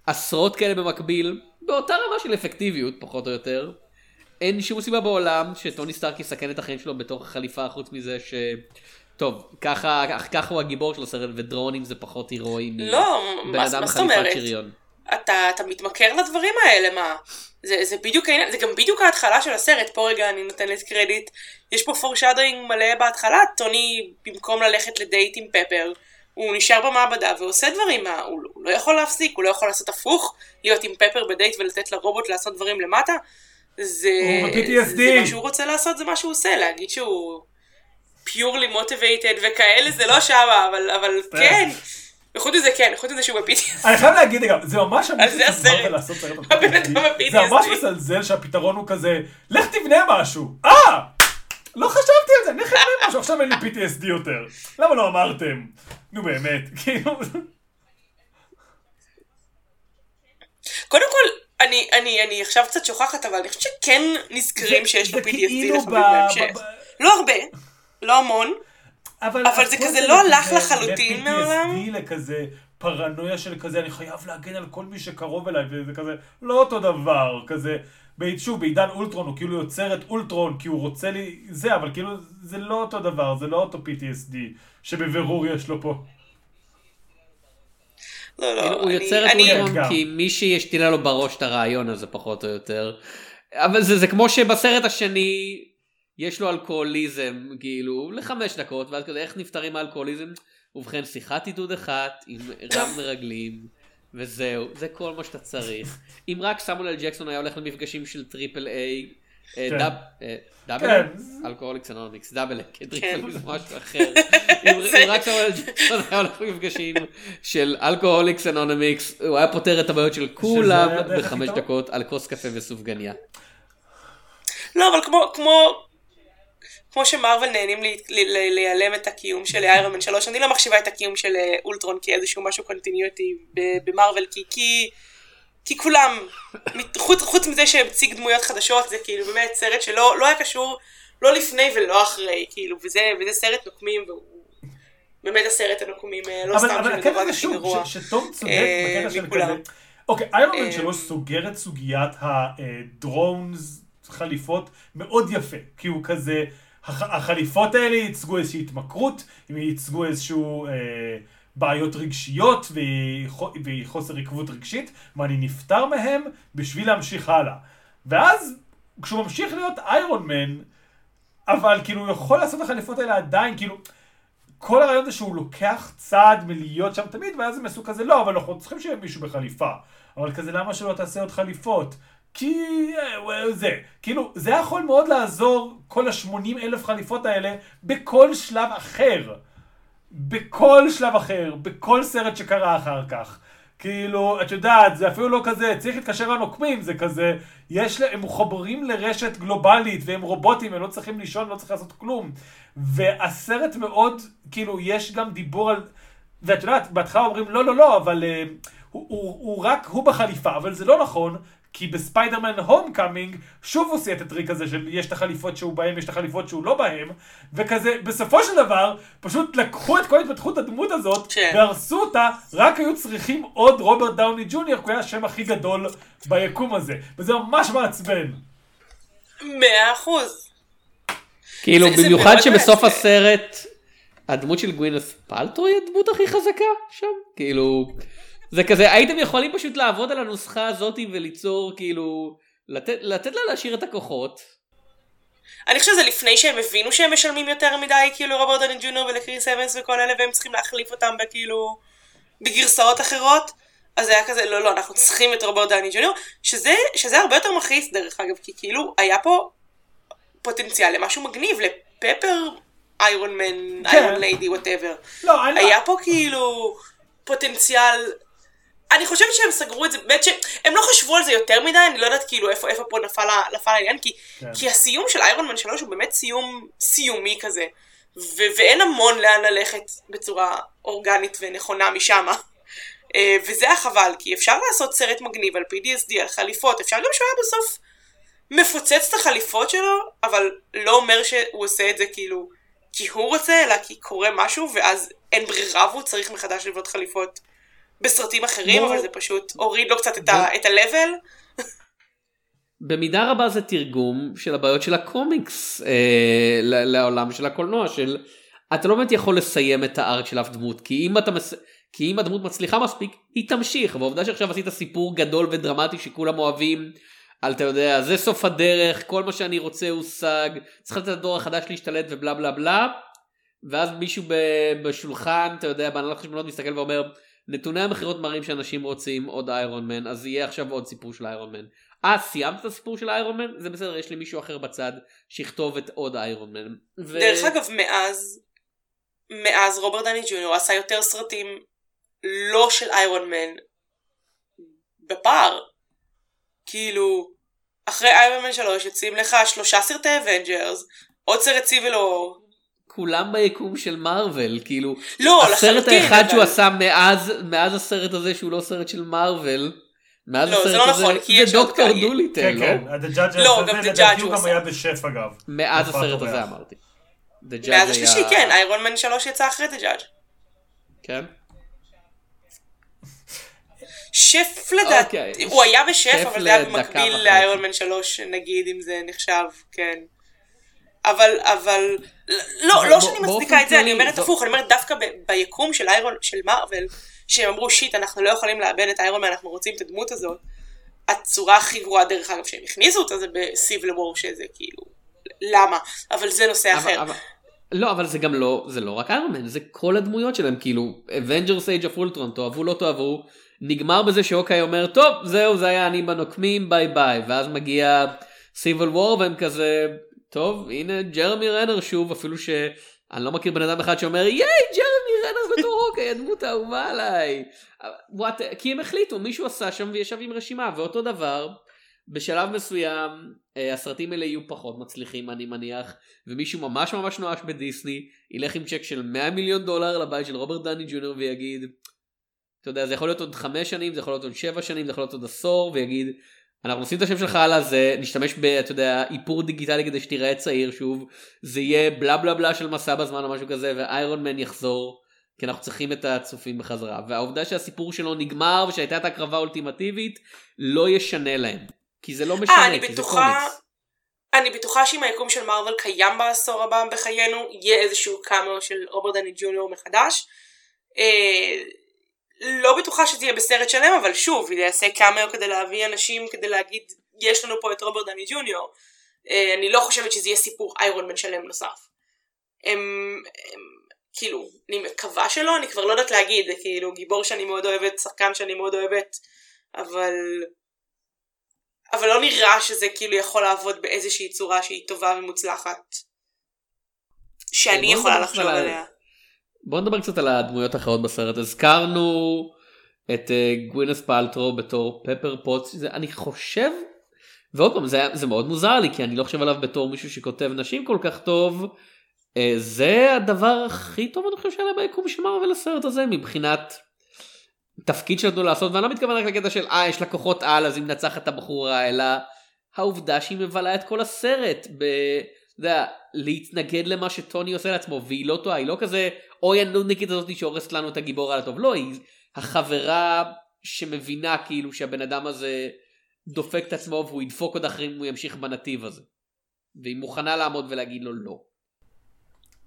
בעשרות כאלה במקביל באותה רמה של אפקטיביות פחות או יותר. אין שום סיבה בעולם שטוני סטארק יסכן את החיים שלו בתוך החליפה חוץ מזה ש... טוב, ככה, ככה הוא הגיבור של הסרט ודרונים זה פחות הירואי לא, מבן מה אדם זאת אומרת? שריון. אתה, אתה מתמכר לדברים האלה, מה? זה, זה בדיוק העניין, זה גם בדיוק ההתחלה של הסרט, פה רגע אני נותנת קרדיט. יש פה פורשדרינג מלא בהתחלה, טוני במקום ללכת לדייט עם פפר, הוא נשאר במעבדה ועושה דברים, מה, הוא, הוא לא יכול להפסיק, הוא לא יכול לעשות הפוך, להיות עם פפר בדייט ולתת לרובוט לעשות דברים למטה. זה, ב-PTSD. זה מה שהוא רוצה לעשות, זה מה שהוא עושה, להגיד שהוא פיורלי מוטיבייטד וכאלה, זה לא שמה, אבל, אבל כן. וחוץ מזה כן, חוץ מזה שהוא ב-PTSD. אני חייב להגיד גם, זה ממש אז זה הסרט. לעשות סרט על הבן אדם PTSD. ב-PTSD. זה ממש מזלזל שהפתרון הוא כזה, לך תבנה משהו. אה! לא חשבתי על זה, אני חייב משהו, עכשיו אין לי PTSD יותר. למה לא אמרתם? נו באמת, כאילו... קודם כל, אני, אני, אני עכשיו קצת שוכחת, אבל אני חושבת שכן נזכרים שיש לו PTSD כאילו לחלוטין ב- בהמשך. לא הרבה, לא המון. אבל זה הכל כזה לא הלך לחלוטין מעולם. ל-PTSD, לכזה פרנויה של כזה, אני חייב להגן על כל מי שקרוב אליי, וזה כזה, לא אותו דבר, כזה, שוב, בעידן אולטרון הוא כאילו יוצר את אולטרון כי הוא רוצה לי, זה, אבל כאילו, זה לא אותו דבר, זה לא אותו PTSD, שבבירור יש לו פה. לא, לא, כאילו, הוא אני- יוצר את אני- אולטרון. כי מישהי השתילה לו בראש את הרעיון הזה פחות או יותר. אבל זה, זה כמו שבסרט השני יש לו אלכוהוליזם כאילו לחמש דקות ואז כזה איך נפטרים מאלכוהוליזם ובכן שיחת עידוד אחת עם רב מרגלים וזהו זה כל מה שאתה צריך אם רק סמואל אל ג'קסון היה הולך למפגשים של triple A אה, כן. אה, double כן. Alcoholics Anonymous double כדריק כן. זה משהו אחר. אם רק סמואל ג'קסון היה הולך למפגשים של Alcoholics Anonymous הוא היה פותר את הבעיות של כולם בחמש. דקות על כוס קפה וסופגניה. לא, אבל כמו, כמו, שמרוויל נהנים להיעלם את הקיום של איירון מן 3, אני לא מחשיבה את הקיום של אה, אולטרון כאיזשהו משהו קונטיניוטי במרוויל, כי, כי, כי כולם, חוץ, חוץ מזה שהציג דמויות חדשות, זה כאילו באמת סרט שלא לא היה קשור לא לפני ולא אחרי, כאילו, וזה, וזה סרט נוקמים, והוא באמת הסרט הנוקמים, אה, לא אבל סתם אבל הקטע הדבר הכי גרוע. ש- שתום צודק אה, בקטע של. כזה. אוקיי, איירון מן אה, 3 סוגר את סוגיית הדרונס חליפות מאוד יפה. כי הוא כזה, הח- החליפות האלה ייצגו איזושהי התמכרות, הם ייצגו איזשהו אה, בעיות רגשיות וחו- וחוסר עקבות רגשית, ואני נפטר מהם בשביל להמשיך הלאה. ואז, כשהוא ממשיך להיות איירון מן, אבל כאילו הוא יכול לעשות את החליפות האלה עדיין, כאילו, כל הרעיון זה שהוא לוקח צעד מלהיות שם תמיד, ואז הם עשו כזה, לא, אבל אנחנו צריכים שיהיה מישהו בחליפה. אבל כזה, למה שלא תעשה עוד חליפות? כי אה, וואו, זה, כאילו, זה יכול מאוד לעזור, כל ה-80 אלף חליפות האלה, בכל שלב אחר. בכל שלב אחר, בכל סרט שקרה אחר כך. כאילו, את יודעת, זה אפילו לא כזה, צריך להתקשר לנוקמים, זה כזה, יש, לה- הם מחוברים לרשת גלובלית, והם רובוטים, הם לא צריכים לישון, לא צריך לעשות כלום. והסרט מאוד, כאילו, יש גם דיבור על, ואת יודעת, בהתחלה אומרים, לא, לא, לא, אבל אה, הוא, הוא, הוא רק, הוא בחליפה, אבל זה לא נכון. כי בספיידרמן Homecoming, שוב הוא עושה את הטריק הזה של יש את החליפות שהוא בהם, יש את החליפות שהוא לא בהם, וכזה, בסופו של דבר, פשוט לקחו את כל התפתחות הדמות הזאת, כן. והרסו אותה, רק היו צריכים עוד רוברט דאוני ג'וניור, כי הוא היה השם הכי גדול ביקום הזה, וזה ממש מעצבן. מאה אחוז. כאילו זה- זה במיוחד מאוד שבסוף מעצבן. הסרט הדמות של גווינס פלטרו היא הדמות הכי חזקה שם כאילו זה כזה הייתם יכולים פשוט לעבוד על הנוסחה הזאת וליצור כאילו לתת לתת לה להשאיר את הכוחות. אני חושב שזה לפני שהם הבינו שהם משלמים יותר מדי, כאילו רוברט דני ג'וניור ולקריס אבנס וכל אלה, והם צריכים להחליף אותם בכאילו, בגרסאות אחרות. אז זה היה כזה, לא, לא, אנחנו צריכים את רוברט דני ג'וניור, שזה, שזה הרבה יותר מכעיס דרך אגב, כי כאילו, היה פה פוטנציאל למשהו מגניב, לפפר איירון מן, כן. Iron Lady, whatever. לא, אני... היה פה כאילו פוטנציאל... אני חושבת שהם סגרו את זה, באמת שהם לא חשבו על זה יותר מדי, אני לא יודעת כאילו איפה, איפה פה נפל, נפל העניין, כי, כן. כי הסיום של איירון מן 3 הוא באמת סיום סיומי כזה, ו- ואין המון לאן ללכת בצורה אורגנית ונכונה משם. אה, וזה היה חבל, כי אפשר לעשות סרט מגניב על PTSD, על חליפות, אפשר גם שהוא היה בסוף מפוצץ את החליפות שלו, אבל לא אומר שהוא עושה את זה כאילו כי הוא רוצה, אלא כי קורה משהו, ואז אין ברירה והוא צריך מחדש לבנות חליפות בסרטים אחרים, אבל זה פשוט הוריד לו קצת את ה-level. במידה רבה זה תרגום של הבעיות של הקומיקס אה, לעולם של הקולנוע של אתה לא באמת יכול לסיים את הארק של אף דמות כי אם אתה מס... כי אם הדמות מצליחה מספיק היא תמשיך והעובדה שעכשיו עשית סיפור גדול ודרמטי שכולם אוהבים על אתה יודע זה סוף הדרך כל מה שאני רוצה הושג צריך לתת לדור החדש להשתלט ובלה בלה בלה ואז מישהו בשולחן אתה יודע בהנהלת חשבונות מסתכל ואומר נתוני המכירות מראים שאנשים רוצים עוד איירון מן אז יהיה עכשיו עוד סיפור של איירון מן. אה סיימת את הסיפור של איירון מן? זה בסדר יש לי מישהו אחר בצד שיכתוב את עוד איירון מן. ו... דרך אגב, מאז, מאז רוברט דני ג'וניור עשה יותר סרטים לא של איירון מן בפער. כאילו, אחרי איירון מן 3 יוצאים לך שלושה סרטי אבנג'רס, עוד סרט סיביל אור. כולם ביקום של מארוול כאילו לא, הסרט לחלוטין, האחד אבל- שהוא עשה מאז מאז הסרט הזה שהוא לא סרט של מארוול. מאז לא, זה הסרט לא הזה נכון, כי יש זה עוד דוקטור. דוליטל כן, לא? כן, The Judge לא, גם זה, The Judge הוא הוא גם עשה. היה בשף אגב. מאז הסרט הזה. אמרתי. Judge מאז השלישי, כן, איירון מן 3 יצא אחרי דה ג'אדג'. כן? שף לדעתי, אוקיי, הוא היה בשף, שף אבל זה היה במקביל. לאיירון מן 3, נגיד אם זה נחשב, כן. אבל, אבל, לא, אבל לא שאני מצדיקה את זה, אני אומרת זו- הפוך, אני אומרת דווקא ב- ביקום של איירון, של מארוול, שהם אמרו שיט, אנחנו לא יכולים לאבד את איירון מן, אנחנו רוצים את הדמות הזאת. הצורה הכי גרועה דרך אגב שהם הכניסו אותה זה בסיבל וור שזה כאילו, למה? אבל זה נושא אחר. אבל- לא אבל זה גם לא זה לא רק איירון זה כל הדמויות שלהם כאילו אבנג'רס אייג' אוף אולטרון תאהבו לא תאהבו נגמר בזה שאוקיי אומר טוב זהו זה היה אני בנוקמים ביי ביי ואז מגיע סיביל וור והם כזה טוב הנה ג'רמי רנר שוב אפילו שאני לא מכיר בן אדם אחד שאומר ייי ג'רמי רנר בתור אוקיי הדמות האהובה עליי. What, כי הם החליטו מישהו עשה שם וישב עם רשימה ואותו דבר בשלב מסוים אה, הסרטים האלה יהיו פחות מצליחים אני מניח ומישהו ממש ממש נואש בדיסני ילך עם צ'ק של 100 מיליון דולר לבית של רוברט דני ג'וניור ויגיד אתה יודע זה יכול להיות עוד חמש שנים זה יכול להיות עוד שבע שנים זה יכול להיות עוד עשור ויגיד אנחנו נשים את השם שלך על הזה נשתמש ב... אתה יודע איפור דיגיטלי כדי שתיראה צעיר שוב זה יהיה בלה בלה בלה של מסע בזמן או משהו כזה ואיירון מן יחזור כי אנחנו צריכים את הצופים בחזרה והעובדה שהסיפור שלו נגמר ושהייתה את הקרבה האולטימטיבית לא ישנה להם כי זה לא אה, משנה אני כי זה בטוחה, קומיקס. אני בטוחה שאם היקום של מארוול קיים בעשור הבא בחיינו, יהיה איזשהו קאמר של רוברט דני ג'וניור מחדש. אה, לא בטוחה שזה יהיה בסרט שלם, אבל שוב, יעשה קאמר כדי להביא אנשים, כדי להגיד, יש לנו פה את רוברט דני ג'וניור. אה, אני לא חושבת שזה יהיה סיפור איירון מן שלם נוסף. הם, הם, כאילו, אני מקווה שלא, אני כבר לא יודעת להגיד, זה כאילו גיבור שאני מאוד אוהבת, שחקן שאני מאוד אוהבת, אבל... אבל לא נראה שזה כאילו יכול לעבוד באיזושהי צורה שהיא טובה ומוצלחת. שאני בוא יכולה לחשוב עליה. בוא נדבר קצת על הדמויות האחרות בסרט. הזכרנו את אה, גווינס פלטרו בתור פפר פוטס זה אני חושב ועוד פעם זה, זה מאוד מוזר לי כי אני לא חושב עליו בתור מישהו שכותב נשים כל כך טוב. אה, זה הדבר הכי טוב אני חושב שהיה ביקום של מארוול הסרט הזה מבחינת תפקיד שנתנו לעשות ואני לא מתכוון רק לקטע של אה יש לה כוחות על אז היא מנצחת את הבחורה אלא העובדה שהיא מבלה את כל הסרט ב... יודע, להתנגד למה שטוני עושה לעצמו והיא לא טועה היא לא כזה אוי הנודניקית הזאת שהורסת לנו את הגיבור על הטוב לא היא החברה שמבינה כאילו שהבן אדם הזה דופק את עצמו והוא ידפוק עוד אחרים אם הוא ימשיך בנתיב הזה. והיא מוכנה לעמוד ולהגיד לו לא.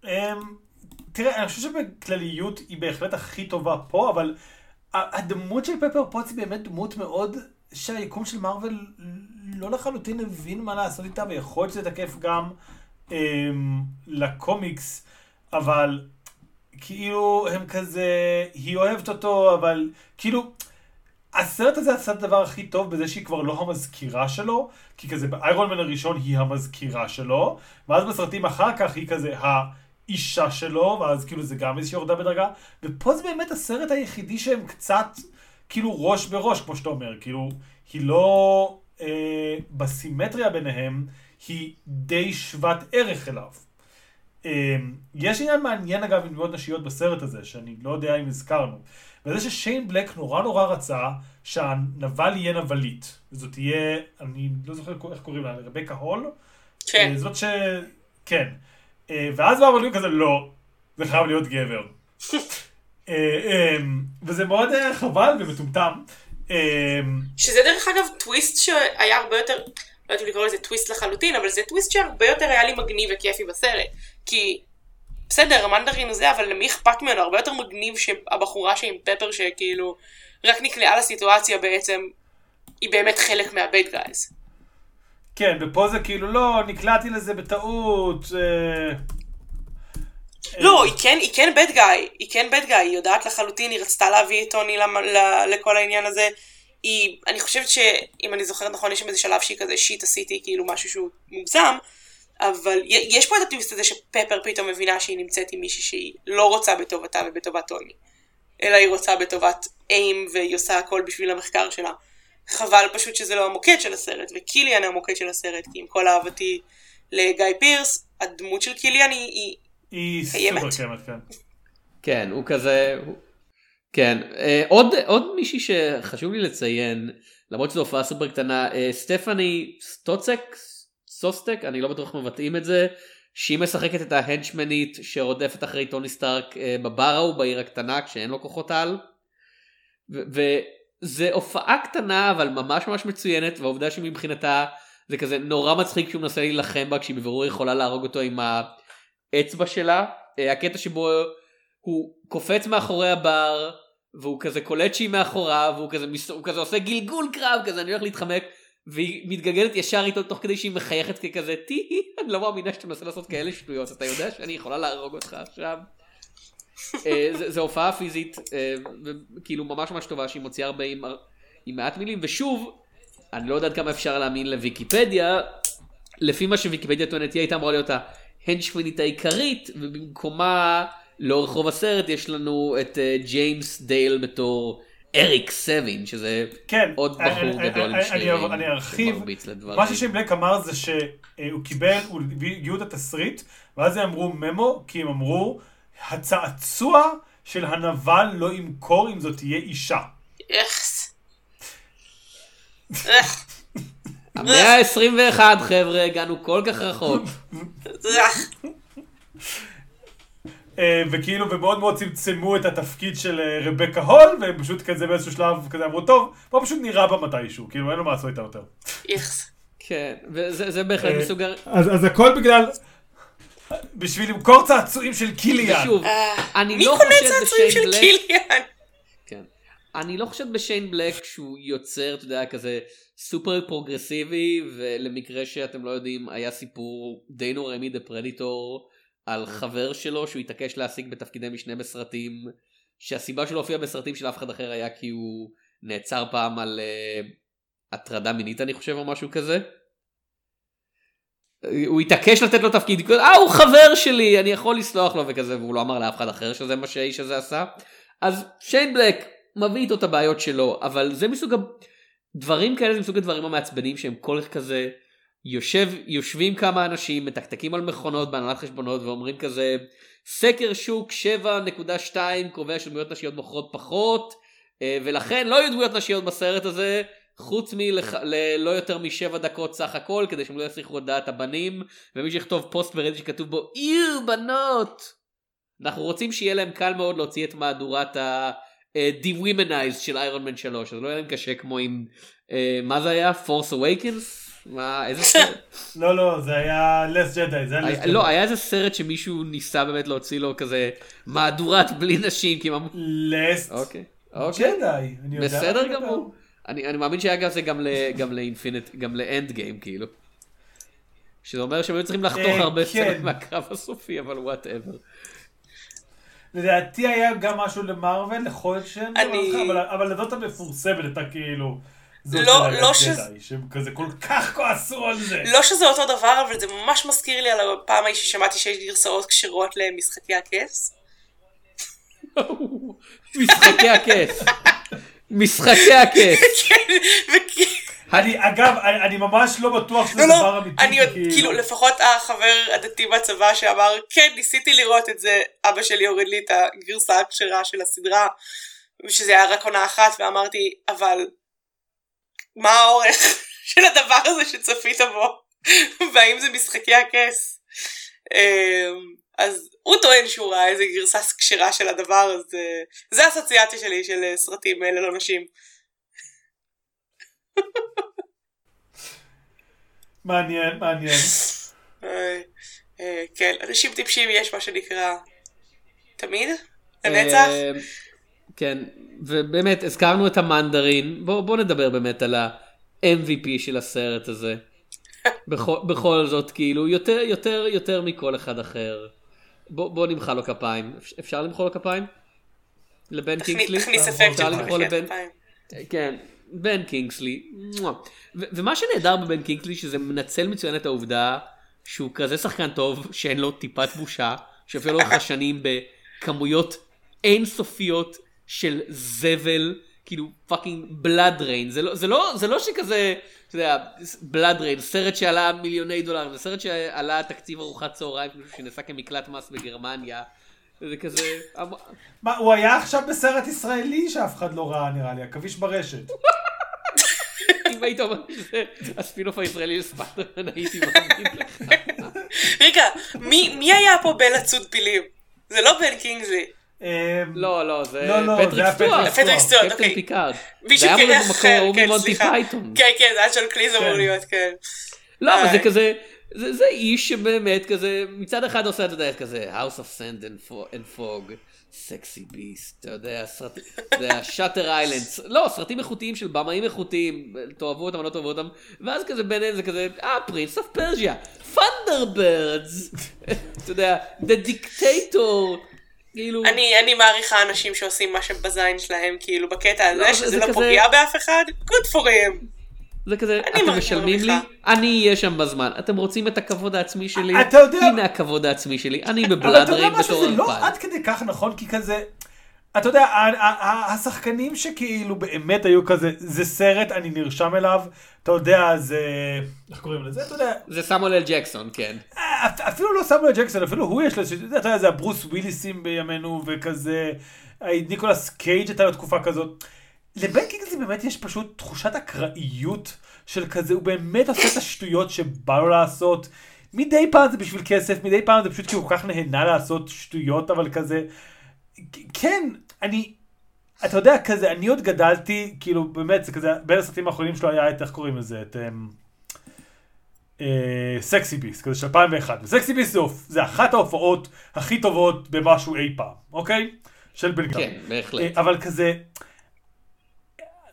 אמ, תראה, אני חושב שבכלליות היא בהחלט הכי טובה פה, אבל הדמות של פפר פוץ היא באמת דמות מאוד שהיקום של מארוול לא לחלוטין הבין מה לעשות איתה, ויכול להיות שזה תקף גם לקומיקס, אבל כאילו הם כזה, היא אוהבת אותו, אבל כאילו... הסרט הזה עשה את הדבר הכי טוב בזה שהיא כבר לא המזכירה שלו, כי כזה באיירון מן הראשון היא המזכירה שלו, ואז בסרטים אחר כך היא כזה האישה שלו, ואז כאילו זה גם איזושהי יורדה בדרגה, ופה זה באמת הסרט היחידי שהם קצת כאילו ראש בראש, כמו שאתה אומר, כאילו היא לא אה, בסימטריה ביניהם, היא די שוות ערך אליו. אה, יש עניין מעניין אגב עם דמויות נשיות בסרט הזה, שאני לא יודע אם הזכרנו. וזה ששיין בלק נורא נורא רצה שהנבל יהיה נבלית. וזאת תהיה, אני לא זוכר איך קוראים לה, רבקה הול? כן. אה, זאת ש... כן. אה, ואז באו עולים כזה, לא, זה חייב להיות גבר. אה, אה, וזה מאוד חבל ומטומטם. אה, שזה דרך אגב טוויסט שהיה הרבה יותר, לא יודעת אם לקרוא לזה טוויסט לחלוטין, אבל זה טוויסט שהרבה יותר היה לי מגניב וכיפי בסרט. כי בסדר, המנדרין הוא זה, אבל למי אכפת ממנו? הרבה יותר מגניב שהבחורה שעם פפר שכאילו רק נקלעה לסיטואציה בעצם, היא באמת חלק מהבייד גייז. כן, ופה זה כאילו, לא, נקלעתי לזה בטעות. אה, לא, היא כן, היא כן bad guy, היא כן bad guy, היא יודעת לחלוטין, היא רצתה להביא את טוני למ- ל- לכל העניין הזה. היא, אני חושבת שאם אני זוכרת נכון, יש שם איזה שלב שהיא כזה שיט עשיתי כאילו משהו שהוא מוגזם, אבל יש פה את הטוויסט הזה שפפר פתאום מבינה שהיא נמצאת עם מישהי שהיא לא רוצה בטובתה ובטובת טוני, אלא היא רוצה בטובת איים והיא עושה הכל בשביל המחקר שלה. חבל פשוט שזה לא המוקד של הסרט, וקיליאן המוקד של הסרט, כי עם כל אהבתי לגיא פירס, הדמות של קיליאן היא, היא היא קיימת? סופר קיימת, כן. כן הוא כזה הוא... כן אה, עוד עוד מישהי שחשוב לי לציין למרות שזו הופעה סופר קטנה אה, סטפני שוסטק, שוסטק אני לא בטוח מבטאים את זה שהיא משחקת את ההנצ'מנית שרודפת אחרי טוני סטארק אה, בבר ההוא בעיר הקטנה כשאין לו כוחות על. וזה הופעה קטנה אבל ממש ממש מצוינת והעובדה שמבחינתה זה כזה נורא מצחיק שהוא מנסה להילחם בה כשהיא בבירור יכולה להרוג אותו עם האצבע שלה. הקטע שבו הוא קופץ מאחורי הבר והוא כזה קולט שהיא מאחוריו והוא כזה, מס... כזה עושה גלגול קרב כזה אני הולך להתחמק והיא מתגלגלת ישר איתו תוך כדי שהיא מחייכת ככזה טי אני לא מאמינה שאתה מנסה לעשות כאלה שטויות אתה יודע שאני יכולה להרוג אותך עכשיו. אה, זה הופעה פיזית וכאילו ממש ממש טובה שהיא מוציאה הרבה עם, עם מעט מילים ושוב אני לא יודע עד כמה אפשר להאמין לוויקיפדיה לפי מה שוויקיפדיה טוענת היא הייתה אמורה להיות ההנשפנית העיקרית ובמקומה לאורך רוב הסרט יש לנו את אה, ג'יימס דייל בתור אריק סבין שזה כן, עוד אני- בחור אני- גדול עם אני- שרירים אני ארחיב. שמרביץ לדברים. מה ששיין אמר זה שהוא קיבל, הוא הגיעו את התסריט, ואז הם אמרו ממו, כי הם אמרו, הצעצוע של הנבל לא ימכור אם זאת תהיה אישה. איך, המאה ה-21 חבר'ה הגענו כל כך רחוק. אה, וכאילו, ומאוד מאוד צמצמו את התפקיד של אה, רבקה הול, והם פשוט כזה באיזשהו שלב כזה אמרו, טוב, בוא פשוט נראה בה מתישהו, כאילו אין לו מה לעשות איתה יותר. איכס. כן, וזה זה בהחלט אה, מסוג. אז, אז הכל בגלל, בשביל למכור צעצועים של קיליאן. ושוב, אני מי לא קונה צעצועים של חושד בשיין בלק, קיליאן? כן. אני לא חושד בשיין בלק שהוא יוצר, אתה יודע, כזה סופר פרוגרסיבי, ולמקרה שאתם לא יודעים, היה סיפור די נוראי מ-דה פרדטור על חבר שלו שהוא התעקש להשיג בתפקידי משנה בסרטים, שהסיבה שלו הופיע בסרטים של אף אחד אחר היה כי הוא נעצר פעם על uh, הטרדה מינית אני חושב או משהו כזה. הוא התעקש לתת לו תפקיד, אה הוא חבר שלי, אני יכול לסלוח לו וכזה, והוא לא אמר לאף אחד אחר שזה מה שהאיש הזה עשה. אז שיין בלק מביא איתו את הבעיות שלו, אבל זה מסוג הדברים כאלה, זה מסוג הדברים המעצבנים שהם כל כך כזה, יושב, יושבים כמה אנשים, מתקתקים על מכונות בהנהלת חשבונות ואומרים כזה, סקר שוק 7.2 קובע שדמויות נשיות מוכרות פחות, אה, ולכן לא יהיו דמויות נשיות בסרט הזה, חוץ מלא יותר משבע דקות סך הכל, כדי שהם לא יסיחו את דעת הבנים, ומי שיכתוב פוסט ברדיט שכתוב בו, איו בנות! אנחנו רוצים שיהיה להם קל מאוד להוציא את מהדורת ה... דיווימנייז של איירון מן 3 אז לא יהיה להם קשה כמו עם אה, מה זה היה? פורס אווייקנס מה איזה סרט לא, לא, זה היה לס ג'די, זה היה לס היה- לא היה איזה סרט שמישהו ניסה באמת להוציא לו כזה מהדורת בלי נשים כי הם אמרו לס אוקיי אוקיי ג'די. אני יודע בסדר אתה גמור. אני אני מאמין שהיה כזה גם ל- גם לאינפינט גם לאנד גיים כאילו. שזה אומר שהם היו צריכים לחתוך אה, הרבה כן. סצנות מהקרב הסופי אבל וואטאבר. לדעתי היה גם משהו למרוויל, יכול להיות שאין אני- דבר אחר, אבל- אבל זאת המפורסמת הייתה כאילו... לא- לא ש- שהם כזה כל כך כועסו על זה. לא שזה אותו דבר, אבל זה ממש מזכיר לי על הפעם ההיא ששמעתי שיש גרסאות כשרות למשחקי הכס. משחקי הכס. משחקי הכס. כן, אני, אגב, אני אני ממש לא בטוח שזה לא, דבר לא, אמיתי. אני עוד, כי כאילו, לפחות החבר הדתי בצבא שאמר, כן, ניסיתי לראות את זה, אבא שלי הוריד לי את הגרסה הכשרה של הסדרה, שזה היה רק עונה אחת, ואמרתי, אבל, מה האורך של הדבר הזה שצפית בו? והאם זה משחקי הכס? אמ, אז הוא טוען שהוא ראה איזה גרסה כשרה של הדבר, אז אה, זה האסוציאציה שלי של אה, סרטים אה, ללא נשים. מעניין, מעניין. כן, אנשים טיפשים יש מה שנקרא תמיד? לנצח? כן, ובאמת הזכרנו את המנדרין, בוא, בוא נדבר באמת על ה-MVP של הסרט הזה. בכל, בכל זאת, כאילו, יותר, יותר, יותר מכל אחד אחר. בוא, בוא נמחא לו כפיים. אפ- אפשר למחוא לו כפיים? לבן קינגסלי? תכניס אפקט של לבן-. כן, בן קינגסלי. ו- ומה שנהדר בבן קינגסלי שזה מנצל מצוין את העובדה שהוא כזה שחקן טוב שאין לו טיפת בושה, שאפילו לאורך השנים בכמויות אינסופיות של זבל, כאילו fucking בלאד ריין. זה לא, זה לא, זה לא שכזה, אתה יודע, בלאד ריין, סרט שעלה מיליוני דולרים, זה סרט שעלה תקציב ארוחת צהריים, כאילו שנעשה כמקלט מס בגרמניה. זה כזה, מה, הוא היה עכשיו בסרט ישראלי שאף אחד לא ראה נראה לי, עכביש ברשת. אם היית אומר שזה הספינאוף הישראלי לספיידרמן הייתי מאמין לך. רגע, מי מי היה פה בלצוד פילים? זה לא בן קינגסלי. אמ, לא, לא, זה לא, לא, זה פטריק סטוארט. פטריק סטוארט, קפטן אוקיי. פיקארד. מישהו זה היה אמור להיות אחר, במקור ההוא כן, סליחה. פייתון. כן, כן, זה היה ג'ון קליז אמור כן. להיות, כן. לא, אבל זה אה. כזה, זה זה איש שבאמת כזה, מצד אחד עושה, אתה יודע, כזה, House of Sand and Fo- and Fog, סקסי ביסט, אתה יודע, סרט, אתה יודע, שאטר איילנד, לא, סרטים איכותיים של במאים איכותיים, תאהבו אותם או לא תאהבו אותם, ואז כזה ביניהם זה כזה, אה, פרינס אוף פרשיה, פונדרברדס, אתה יודע, The Dictator, כאילו, אני אני מעריכה אנשים שעושים מה שבזין שלהם, כאילו, בקטע לא, הזה, זה- שזה זה לא כזה- פוגע באף אחד, good for him. זה כזה, אתם משלמים לי. אני אהיה שם בזמן. אתם רוצים את הכבוד העצמי שלי? אתה יודע- הנה הכבוד העצמי שלי. אני אבל בבלאד אתה יודע משהו, בתור זה לא אלפיים. עד כדי כך נכון, כי כזה... אתה יודע, השחקנים שכאילו באמת היו כזה, זה סרט, אני נרשם אליו, אתה יודע, זה... איך קוראים לזה? אתה יודע, זה סמואל אל ג'קסון, כן. אפ- אפילו לא סמואל ג'קסון, אפילו הוא יש לו, אתה יודע, זה הברוס וויליסים בימינו, וכזה, ניקולס קייג' הייתה לו תקופה כזאת. לבן קינגסלי באמת יש פשוט תחושת אקראיות של כזה, הוא באמת עושה את השטויות שבא לו לעשות. מדי פעם זה בשביל כסף, מדי פעם זה פשוט כי הוא כל כך נהנה לעשות שטויות, אבל כזה, כן, אני, אתה יודע, כזה, אני עוד גדלתי, כאילו, באמת, זה כזה, בין הסרטים האחרונים שלו היה את, איך קוראים לזה, את... אמ, אה, סקסי ביס, כזה של 2001. וסקסי ביס זה, זה אחת ההופעות הכי טובות במשהו אי פעם, אוקיי? של בן גל. כן, בהחלט. אה, אבל כזה,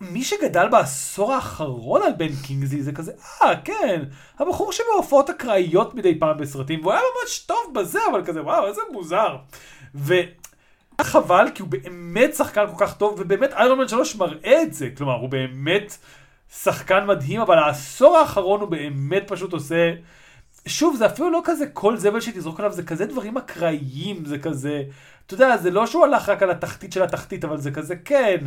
מי שגדל בעשור האחרון על בן קינגזי זה כזה, אה, כן, הבחור שבהופעות אקראיות מדי פעם בסרטים, והוא היה ממש טוב בזה, אבל כזה, וואו, איזה מוזר. וחבל, כי הוא באמת שחקן כל כך טוב, ובאמת איירון מן 3 מראה את זה, כלומר, הוא באמת שחקן מדהים, אבל העשור האחרון הוא באמת פשוט עושה... שוב, זה אפילו לא כזה כל זבל שתזרוק עליו, זה כזה דברים אקראיים, זה כזה... אתה יודע, זה לא שהוא הלך רק על התחתית של התחתית, אבל זה כזה, כן.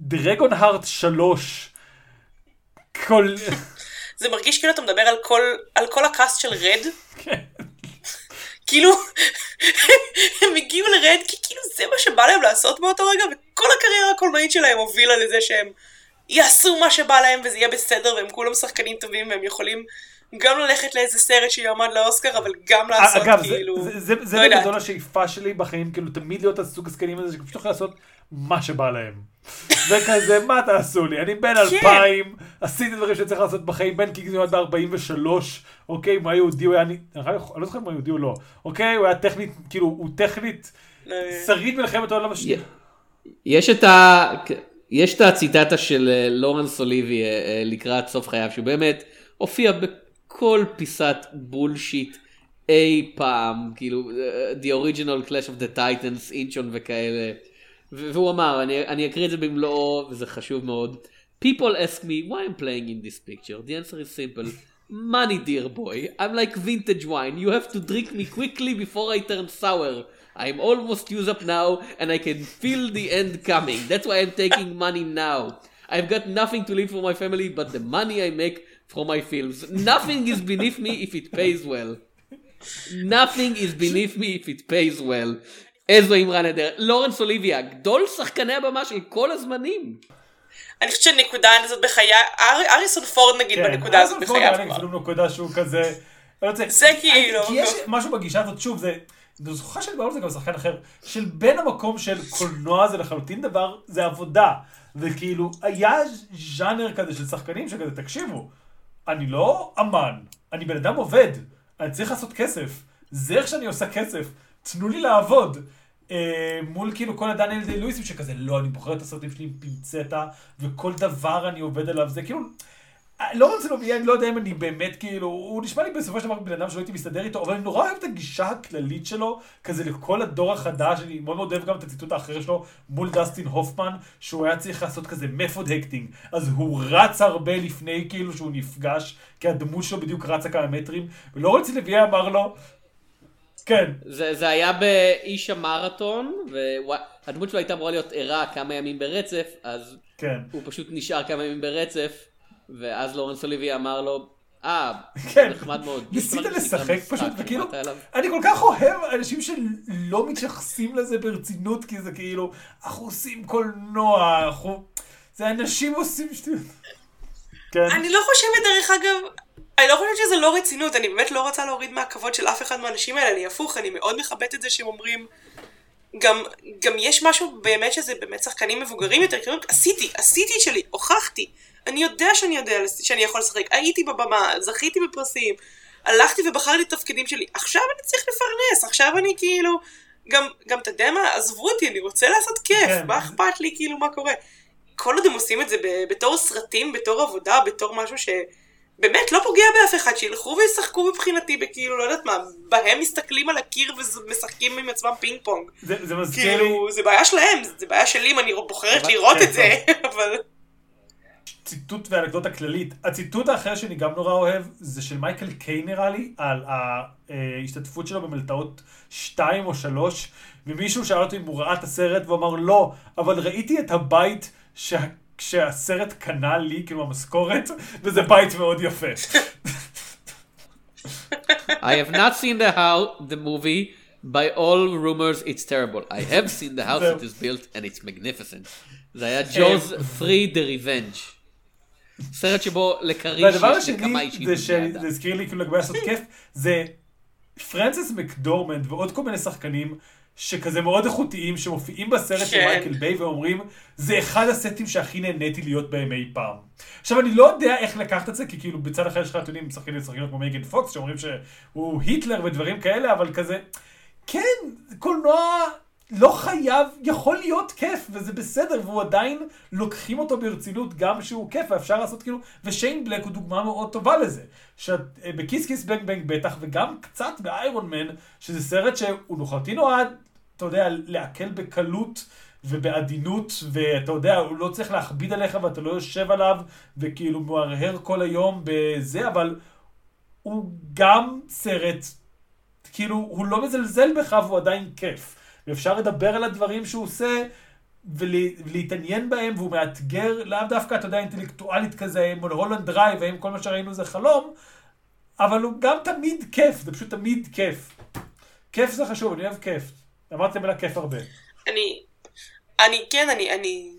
דרגון הארט 3. כל... זה מרגיש כאילו אתה מדבר על כל, על כל הקאסט של רד. כן. כאילו, הם הגיעו לרד כי כאילו זה מה שבא להם לעשות באותו רגע, וכל הקריירה הקולנועית שלהם הובילה לזה שהם יעשו מה שבא להם וזה יהיה בסדר, והם כולם שחקנים טובים, והם יכולים גם ללכת לאיזה סרט שיועמד לאוסקר, אבל גם לעשות אגב, כאילו... זה- זה- זה לא. בגדול השאיפה שלי בחיים, כאילו תמיד להיות הסוג הזקנים הזה שפשוט יכול לעשות מה שבא להם. וכזה, מה תעשו לי? אני בן כן. אלפיים, עשיתי דברים שצריך לעשות בחיים, בן קינגסי עד ב-43, אוקיי, אם היה יהודי, הוא היה... אני אני לא זוכר אם הוא היה יהודי או לא, אוקיי, הוא היה טכנית, כאילו, הוא טכנית לא, שריד מלחמת העולם השנייה. יש את ה... יש את הציטטה של אה, לורנס אוליבי אה, אה, לקראת סוף חייו, שהוא באמת הופיע בכל פיסת בולשיט אי פעם, כאילו, אה, The Original Clash of the Titans, אינצ'ון וכאלה. ו- והוא אמר, אני, אני אקריא את זה במלואו, וזה חשוב מאוד. People ask me why I'm playing in this picture. The answer is simple. Money, dear boy. I'm like vintage wine. You have to drink me quickly before I turn sour. I'm almost used up now, and I can feel the end coming. That's why I'm taking money now. I've got nothing to leave for my family but the money I make from my films. Nothing is beneath me if it pays well. Nothing is beneath me if it pays well. איזו אמרה נהדרת. לורנס אוליביה, גדול שחקני הבמה של כל הזמנים. אני חושבת שהנקודה הזאת בחיי, אר- אריסון פורד נגיד כן, בנקודה הזאת אריסון פורד בחייו היה כבר. אפילו נקודה שהוא כזה... רוצה- זה כאילו- כי יש משהו בגישה הזאת, שוב, זה... אני זוכר שדיברנו על זה גם שחקן אחר, של בין המקום של קולנוע זה לחלוטין דבר, זה עבודה. וכאילו, היה ז'אנר כזה של שחקנים שכזה, תקשיבו, אני לא אמן, אני בן אדם עובד, אני צריך לעשות כסף. זה איך שאני עושה כסף, תנו לי לעבוד. אה, מול כאילו כל הדניאל די לואיסים שכזה, לא, אני בוחר את הסרטים שלי עם פינצטה, וכל דבר אני עובד עליו, זה כאילו... לא רוצה להביא, אני לא יודע אם אני באמת כאילו, הוא נשמע לי בסופו של דבר בן אדם שלא הייתי מסתדר איתו, אבל אני נורא אוהב את הגישה הכללית שלו, כזה לכל הדור החדש, אני מאוד מאוד אוהב גם את הציטוט האחר שלו מול דסטין הופמן, שהוא היה צריך לעשות כזה מפוד הקטינג, אז הוא רץ הרבה לפני כאילו שהוא נפגש, כי הדמות שלו בדיוק רצה כמה מטרים, ולא רציתי לוי אמר לו, כן, זה, זה היה באיש המרתון, והדמות שלו הייתה אמורה להיות ערה כמה ימים ברצף, אז כן. הוא פשוט נשאר כמה ימים ברצף, ואז לורנס אוליבי אמר לו, אה, כן. נחמד מאוד. ניסית לשחק פשוט, וכאילו. אני כל כך אוהב אנשים שלא מתייחסים לזה ברצינות, כי זה כאילו, אנחנו עושים קולנוע, אנחנו... זה אנשים עושים שטויות. כן. אני לא חושבת דרך אגב, אני לא חושבת שזה לא רצינות, אני באמת לא רוצה להוריד מהכבוד של אף אחד מהאנשים האלה, אני הפוך, אני מאוד מכבדת את זה שהם אומרים, גם, גם יש משהו באמת שזה באמת שחקנים מבוגרים יותר, כאילו, עשיתי, עשיתי את שלי, הוכחתי, אני יודע שאני יודע שאני יכול לשחק, הייתי בבמה, זכיתי בפרסים, הלכתי ובחרתי את התפקידים שלי, עכשיו אני צריך לפרנס, עכשיו אני כאילו, גם, גם אתה יודע מה, עזבו אותי, אני רוצה לעשות כיף, כן. מה אכפת לי כאילו מה קורה. כל עוד הם עושים את זה בתור סרטים, בתור עבודה, בתור משהו שבאמת לא פוגע באף אחד, שילכו וישחקו מבחינתי בכאילו, לא יודעת מה, בהם מסתכלים על הקיר ומשחקים עם עצמם פינג פונג. זה זה מזכיר לי... כאילו, זה בעיה שלהם, זה בעיה שלי אם אני בוחרת לראות כן, את זה, אבל... ציטוט ואנקדוטה כללית. הציטוט האחר שאני גם נורא אוהב, זה של מייקל קיי נראה לי, על ההשתתפות שלו במלטעות 2 או 3, ומישהו שאל אותו אם הוא ראה את הסרט, והוא אמר לא, אבל ראיתי את הבית שה... שהסרט קנה לי, כאילו המשכורת, וזה בית מאוד יפה. I have not seen the house, the movie. By all rumors it's terrible. I have seen the house it is built and it's magnificent. זה היה ג'וז פרי דה ריבנג'. סרט שבו והדבר יש השני, נקמה אישית זה בבני אדם. שזה הזכיר לי כאילו לגבי לעשות כיף, זה פרנסס מקדורמנד ועוד כל מיני שחקנים שכזה מאוד איכותיים שמופיעים בסרט של כן. מייקל ביי ואומרים זה אחד הסטים שהכי נהניתי להיות בהם אי פעם. עכשיו אני לא יודע איך לקחת את זה כי כאילו בצד אחר יש לך נתונים שחקנים שחקנים כמו מייגן פוקס שאומרים שהוא היטלר ודברים כאלה אבל כזה כן קולנוע לא חייב, יכול להיות כיף, וזה בסדר, והוא עדיין לוקחים אותו ברצינות גם שהוא כיף, ואפשר לעשות כאילו, ושיין בלק הוא דוגמה מאוד טובה לזה. שבכיס כיס בנג בנג בטח, וגם קצת באיירון מן, שזה סרט שהוא לחלוטין נועד, אתה יודע, להקל בקלות ובעדינות, ואתה יודע, הוא לא צריך להכביד עליך ואתה לא יושב עליו, וכאילו מהרהר כל היום בזה, אבל הוא גם סרט כאילו, הוא לא מזלזל בך והוא עדיין כיף. ואפשר לדבר על הדברים שהוא עושה ולה- ולהתעניין בהם, והוא מאתגר, לאו דווקא, אתה יודע, אינטלקטואלית כזה, מול מולהולנד דרייב, האם כל מה שראינו זה חלום, אבל הוא גם תמיד כיף, זה פשוט תמיד כיף. כיף זה חשוב, אני אוהב כיף. אמרתם על הכיף הרבה. אני, אני, כן, אני, אני,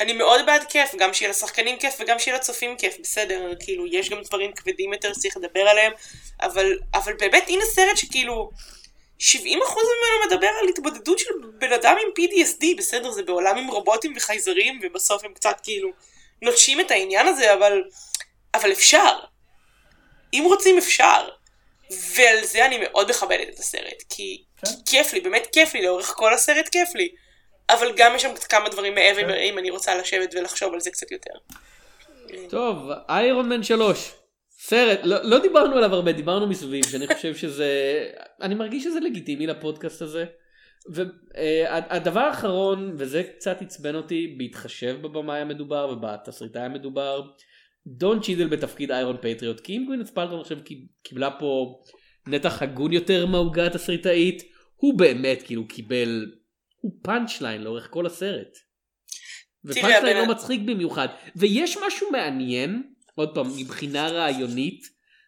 אני מאוד בעד כיף, גם שיהיה לשחקנים כיף וגם שיהיה לצופים כיף, בסדר, כאילו, יש גם דברים כבדים יותר שצריך לדבר עליהם, אבל, אבל באמת, הנה סרט שכאילו, 70% ממנו מדבר על התבודדות של בן אדם עם PTSD, בסדר, זה בעולם עם רובוטים וחייזרים, ובסוף הם קצת כאילו נוטשים את העניין הזה, אבל, אבל אפשר. אם רוצים אפשר. ועל זה אני מאוד מכבדת את הסרט, כי, כן. כי כיף לי, באמת כיף לי, לאורך כל הסרט כיף לי. אבל גם יש שם כמה דברים מעבר, כן. אם אני רוצה לשבת ולחשוב על זה קצת יותר. טוב, איירון מן 3. סרט, לא, לא דיברנו עליו הרבה, דיברנו מסביב, שאני חושב שזה, אני מרגיש שזה לגיטימי לפודקאסט הזה. והדבר האחרון, וזה קצת עצבן אותי, בהתחשב בבמאי המדובר ובתסריטאי המדובר, דון צ'ידל בתפקיד איירון פטריוט, כי אם גווינת' פאלטרו עכשיו קיב- קיבלה פה נתח הגון יותר מהעוגה התסריטאית, הוא באמת כאילו קיבל, הוא פאנץ' ליין לאורך כל הסרט. ופאנצ' ליין לא מצחיק במיוחד. ויש משהו מעניין, עוד פעם, מבחינה רעיונית,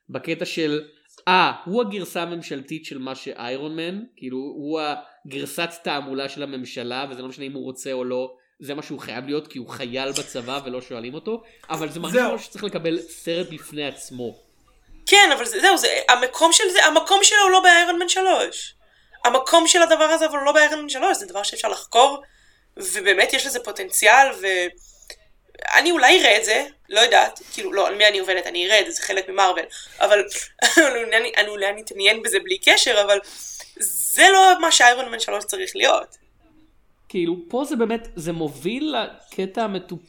בקטע של, אה, הוא הגרסה הממשלתית של מה שאיירון מן, כאילו, הוא הגרסת תעמולה של הממשלה, וזה לא משנה אם הוא רוצה או לא, זה מה שהוא חייב להיות, כי הוא חייל בצבא ולא שואלים אותו, אבל זה מרגיש. כמו שצריך לקבל סרט בפני עצמו. כן, אבל זה, זהו, זה, המקום של זה, המקום שלו הוא לא באיירון מן 3. המקום של הדבר הזה אבל הוא לא באיירון מן 3, זה דבר שאפשר לחקור, ובאמת יש לזה פוטנציאל, ואני אולי אראה את זה, לא יודעת, כאילו, לא, על מי אני עובדת, אני אראה את זה, זה חלק ממרוויל, אבל אני- אני אולי אני אתעניין בזה בלי קשר, אבל זה לא מה שאיירון מן 3 צריך להיות. כאילו פה זה באמת זה מוביל לקטע המטופ...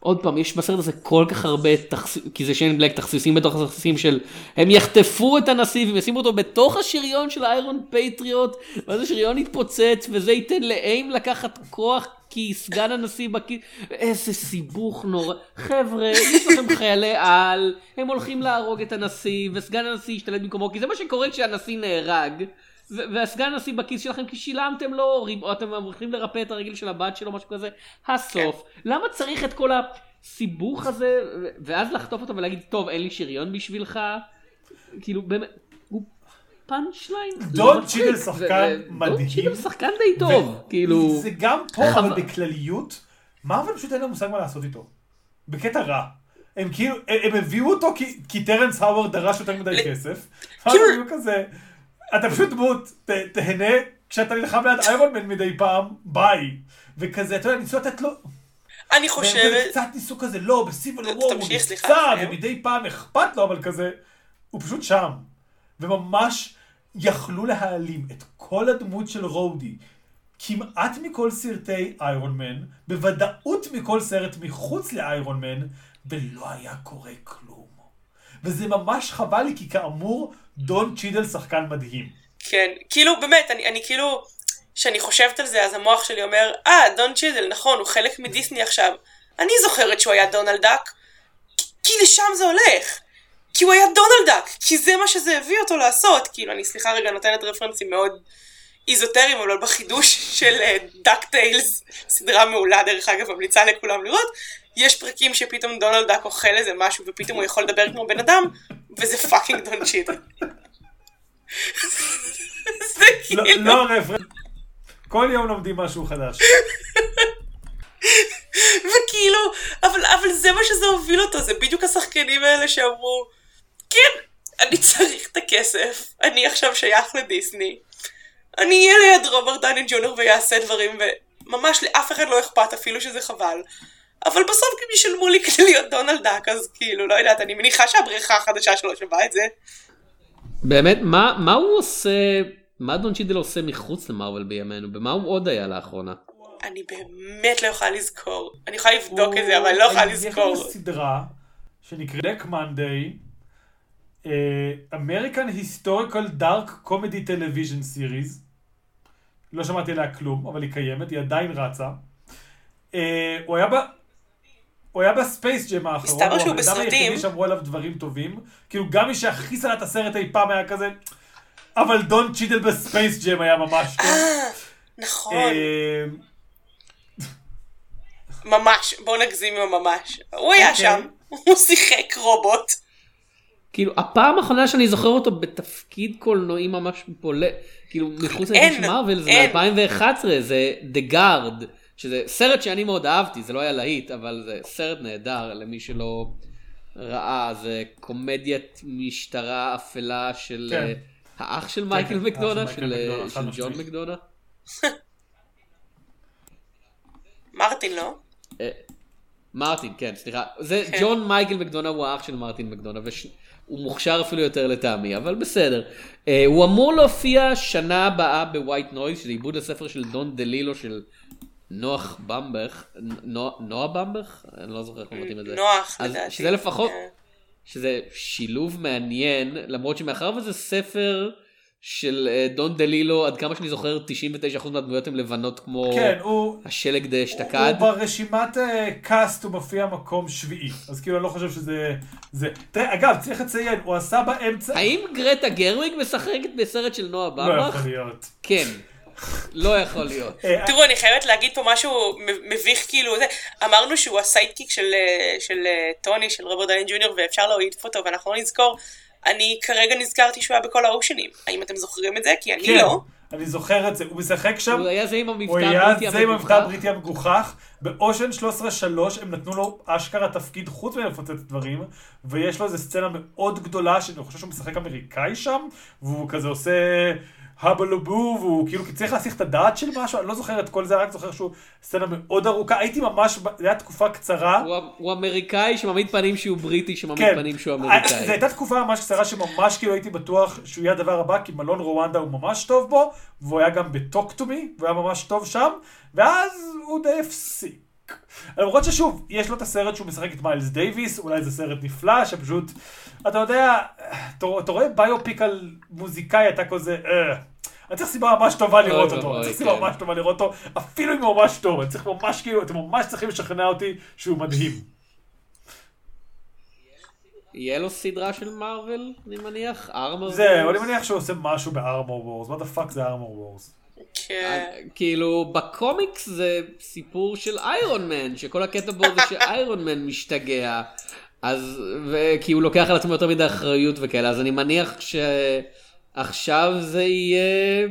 עוד פעם יש בסרט הזה כל כך הרבה תכס... כי זה שיין בלק תכסיסים בתוך התכסיסים של הם יחטפו את הנשיא והם ישימו אותו בתוך השריון של איירון פטריוט ואז השריון יתפוצץ וזה ייתן לאיים לקחת כוח כי סגן הנשיא בכיס איזה סיבוך נורא. חבר'ה יש לכם חיילי על הם הולכים להרוג את הנשיא וסגן הנשיא ישתלט במקומו כי זה מה שקורה כשהנשיא נהרג והסגן הנשיא בכיס שלכם כי שילמתם לו או אתם הולכים לרפא את הרגל של הבת שלו משהו כזה הסוף למה צריך את כל הסיבוך הזה ואז לחטוף אותו ולהגיד טוב אין לי שריון בשבילך כאילו באמת הוא פאנץ' ליין דון לא מצחיק. צ'ידל ו- שחקן מדהים. דון צ'ידל שחקן די טוב כאילו זה גם פה. אבל בכלליות, מארוול פשוט אין להם מושג מה לעשות איתו. בקטע רע. הם כאילו, הם הביאו אותו כי- טרנס האוורד דרש יותר מדי כסף. כאילו- כזה, אתה פשוט דמות, ת- תהנה כשאתה נלחם ליד איירון מן מדי פעם, ביי. וכזה, אתה יודע, ניסו לתת לו... אני חושבת, קצת ניסו כזה, לא, בסיביל וור הוא נפצע. ומדי פעם אכפת לו, אבל כזה, הוא פשוט שם. וממש יכלו להעלים את כל הדמות של רודי, כמעט מכל סרטי איירון מן, בוודאות מכל סרט מחוץ לאיירון מן, ולא היה קורה כלום. וזה ממש חבל לי, כי כאמור, דון צ'ידל שחקן מדהים. כן, כאילו באמת, אני, אני כאילו, כשאני חושבת על זה, אז המוח שלי אומר, אה, דון צ'יזל, נכון, הוא חלק מדיסני עכשיו. אני זוכרת שהוא היה דונלד דאק. כי לשם זה הולך. כי הוא היה דונלד דאק, כי זה מה שזה הביא אותו לעשות. כאילו, אני סליחה רגע נותנת רפרנסים מאוד איזוטריים, אבל בחידוש של דאק טיילס, סדרה מעולה דרך אגב, ממליצה לכולם לראות, יש פרקים שפתאום דונלד דאק אוכל איזה משהו ופתאום הוא יכול לדבר כמו בן אדם, וזה fucking דון צ'ידל. זה לא- כאילו... לא רפרנס. כל יום לומדים משהו חדש. וכאילו, אבל, אבל זה מה שזה הוביל אותו, זה בדיוק השחקנים האלה שאמרו, כן, אני צריך את הכסף, אני עכשיו שייך לדיסני, אני אהיה ליד רוברט דני ג'ונר ויעשה דברים, וממש לאף אחד לא אכפת אפילו שזה חבל. אבל בסוף גם ישלמו לי כדי להיות דונלד דאק, אז כאילו, לא יודעת, אני מניחה שהבריכה החדשה שלו שווה את זה. באמת, מה, מה הוא עושה, מה דון צ'ידל עושה מחוץ למארוול בימינו? במה הוא עוד היה לאחרונה? אני באמת לא יכולה לזכור. אני יכולה לבדוק את זה, אבל לא יכולה יש לזכור. לנו סדרה שנקראת Black Monday, American Historical Dark Comedy Television Series. לא שמעתי עליה כלום, אבל היא קיימת, היא עדיין רצה. אה, הוא היה ב... הוא היה בספייס ג'ם האחרון, מסתבר הוא שהוא הבן אדם בסרטים. היחידי שאמרו עליו דברים טובים. כאילו גם מי שהכי שנא את הסרט אי פעם היה כזה, אבל דון צ'ידל בספייס ג'ם היה ממש טוב. אה, נכון, אה, ממש, בוא נגזים עם הממש. הוא היה אוקיי. שם, הוא שיחק רובוט. כאילו, הפעם האחרונה שאני זוכר אותו בתפקיד קולנועי ממש בולט, כאילו, מחוץ מארוול, זה אין. מ-2011, זה The Guard, שזה סרט שאני מאוד אהבתי, זה לא היה להיט, אבל זה סרט נהדר למי שלא ראה, זה קומדיית משטרה אפלה של כן. אה, האח של מייקל כן, מקדונה, האח של אה, מקדונה, חד של ג'ון. מקדונה. מרטין לא? מרטין, כן, סליחה. זה כן. ג'ון מייקל מקדונה הוא האח של מרטין מקדונה, והוא מוכשר אפילו יותר לטעמי, אבל בסדר. אה, הוא אמור להופיע שנה הבאה בווייט נויז, שזה עיבוד הספר של דון דלילו של נוח במבך, נוע- נועה באומבך? אני לא זוכר איך אומרים את זה. נוח, לדעתי. שזה לפחות, כן. שזה שילוב מעניין, למרות שמאחר וזה ספר של אה, דון דלילו, עד כמה שאני זוכר, 99% מהדמויות הן לבנות כמו כן, הוא... השלג דאשתקד. הוא ברשימת אה, cast הוא מופיע מקום שביעי, אז כאילו אני לא חושב שזה... זה. תראה, אגב, צריך לציין, הוא עשה באמצע... האם גרטה גרוויג משחקת בסרט של נועה לא באומבך? יכול להיות. כן. לא יכול להיות. אה, תראו, אני חייבת להגיד פה משהו מ- מביך כאילו, זה, אמרנו שהוא ה sidekick של, אה, של אה, טוני, של רוברט דאוני ג'וניור, ואפשר להעיף אותו, ואנחנו לא נזכור. אני כרגע נזכרתי שהוא היה בכל האושנים. האם אתם זוכרים את זה? כי אני כן, לא. אני זוכר את זה, הוא משחק שם, הוא היה זה עם המבטא הוא היה הבריטי זה עם המבטא המגוחך. הבריטי המגוחך, באושן 13 הם נתנו לו אשכרה תפקיד חוץ מלפוצץ דברים, ויש לו איזה סצנה מאוד גדולה, שאני חושב שהוא משחק אמריקאי שם, והוא כזה עושה הבלובו, והוא כאילו צריך להסיח את הדעת של משהו, אני לא זוכר את כל זה, רק זוכר שהוא סצנה מאוד ארוכה, הייתי ממש, זה היה תקופה קצרה. הוא- הוא אמריקאי שמעמיד פנים שהוא בריטי, שמעמיד כן, פנים שהוא זו אמריקאי. הייתה תקופה ממש קצרה שממש כאילו הייתי בטוח שהוא יהיה הדבר הבא, כי מלון רואנדה הוא ממש טוב בו, והוא היה גם ב-Talk to me, והוא היה ממש טוב שם, ואז הוא די הפסיק. למרות ששוב, יש לו את הסרט שהוא משחק את מיילס דייוויס, אולי זה סרט נפלא, שפשוט, אתה יודע, אתה, אתה רואה biopic על מוזיקאי, אתה כזה, אה. אני צריך סיבה ממש טובה לראות אותו, אני צריך סיבה כן. ממש טובה לראות אותו, אפילו אם הוא ממש טוב, אני צריך ממש כאילו, אתם ממש צריכים לשכנע אותי שהוא מדהים. יהיה לו סדרה של מארוול, אני מניח? ארמור? זהו, אני מניח שהוא עושה משהו בארמור וורס, מה the fuck זה ארמור וורס? כן. כאילו, בקומיקס זה סיפור של איירון מן, שכל הקטע בו זה שאיירון מן משתגע. אז, וכי הוא לוקח על עצמו יותר מדי אחריות וכאלה, אז אני מניח שעכשיו זה יהיה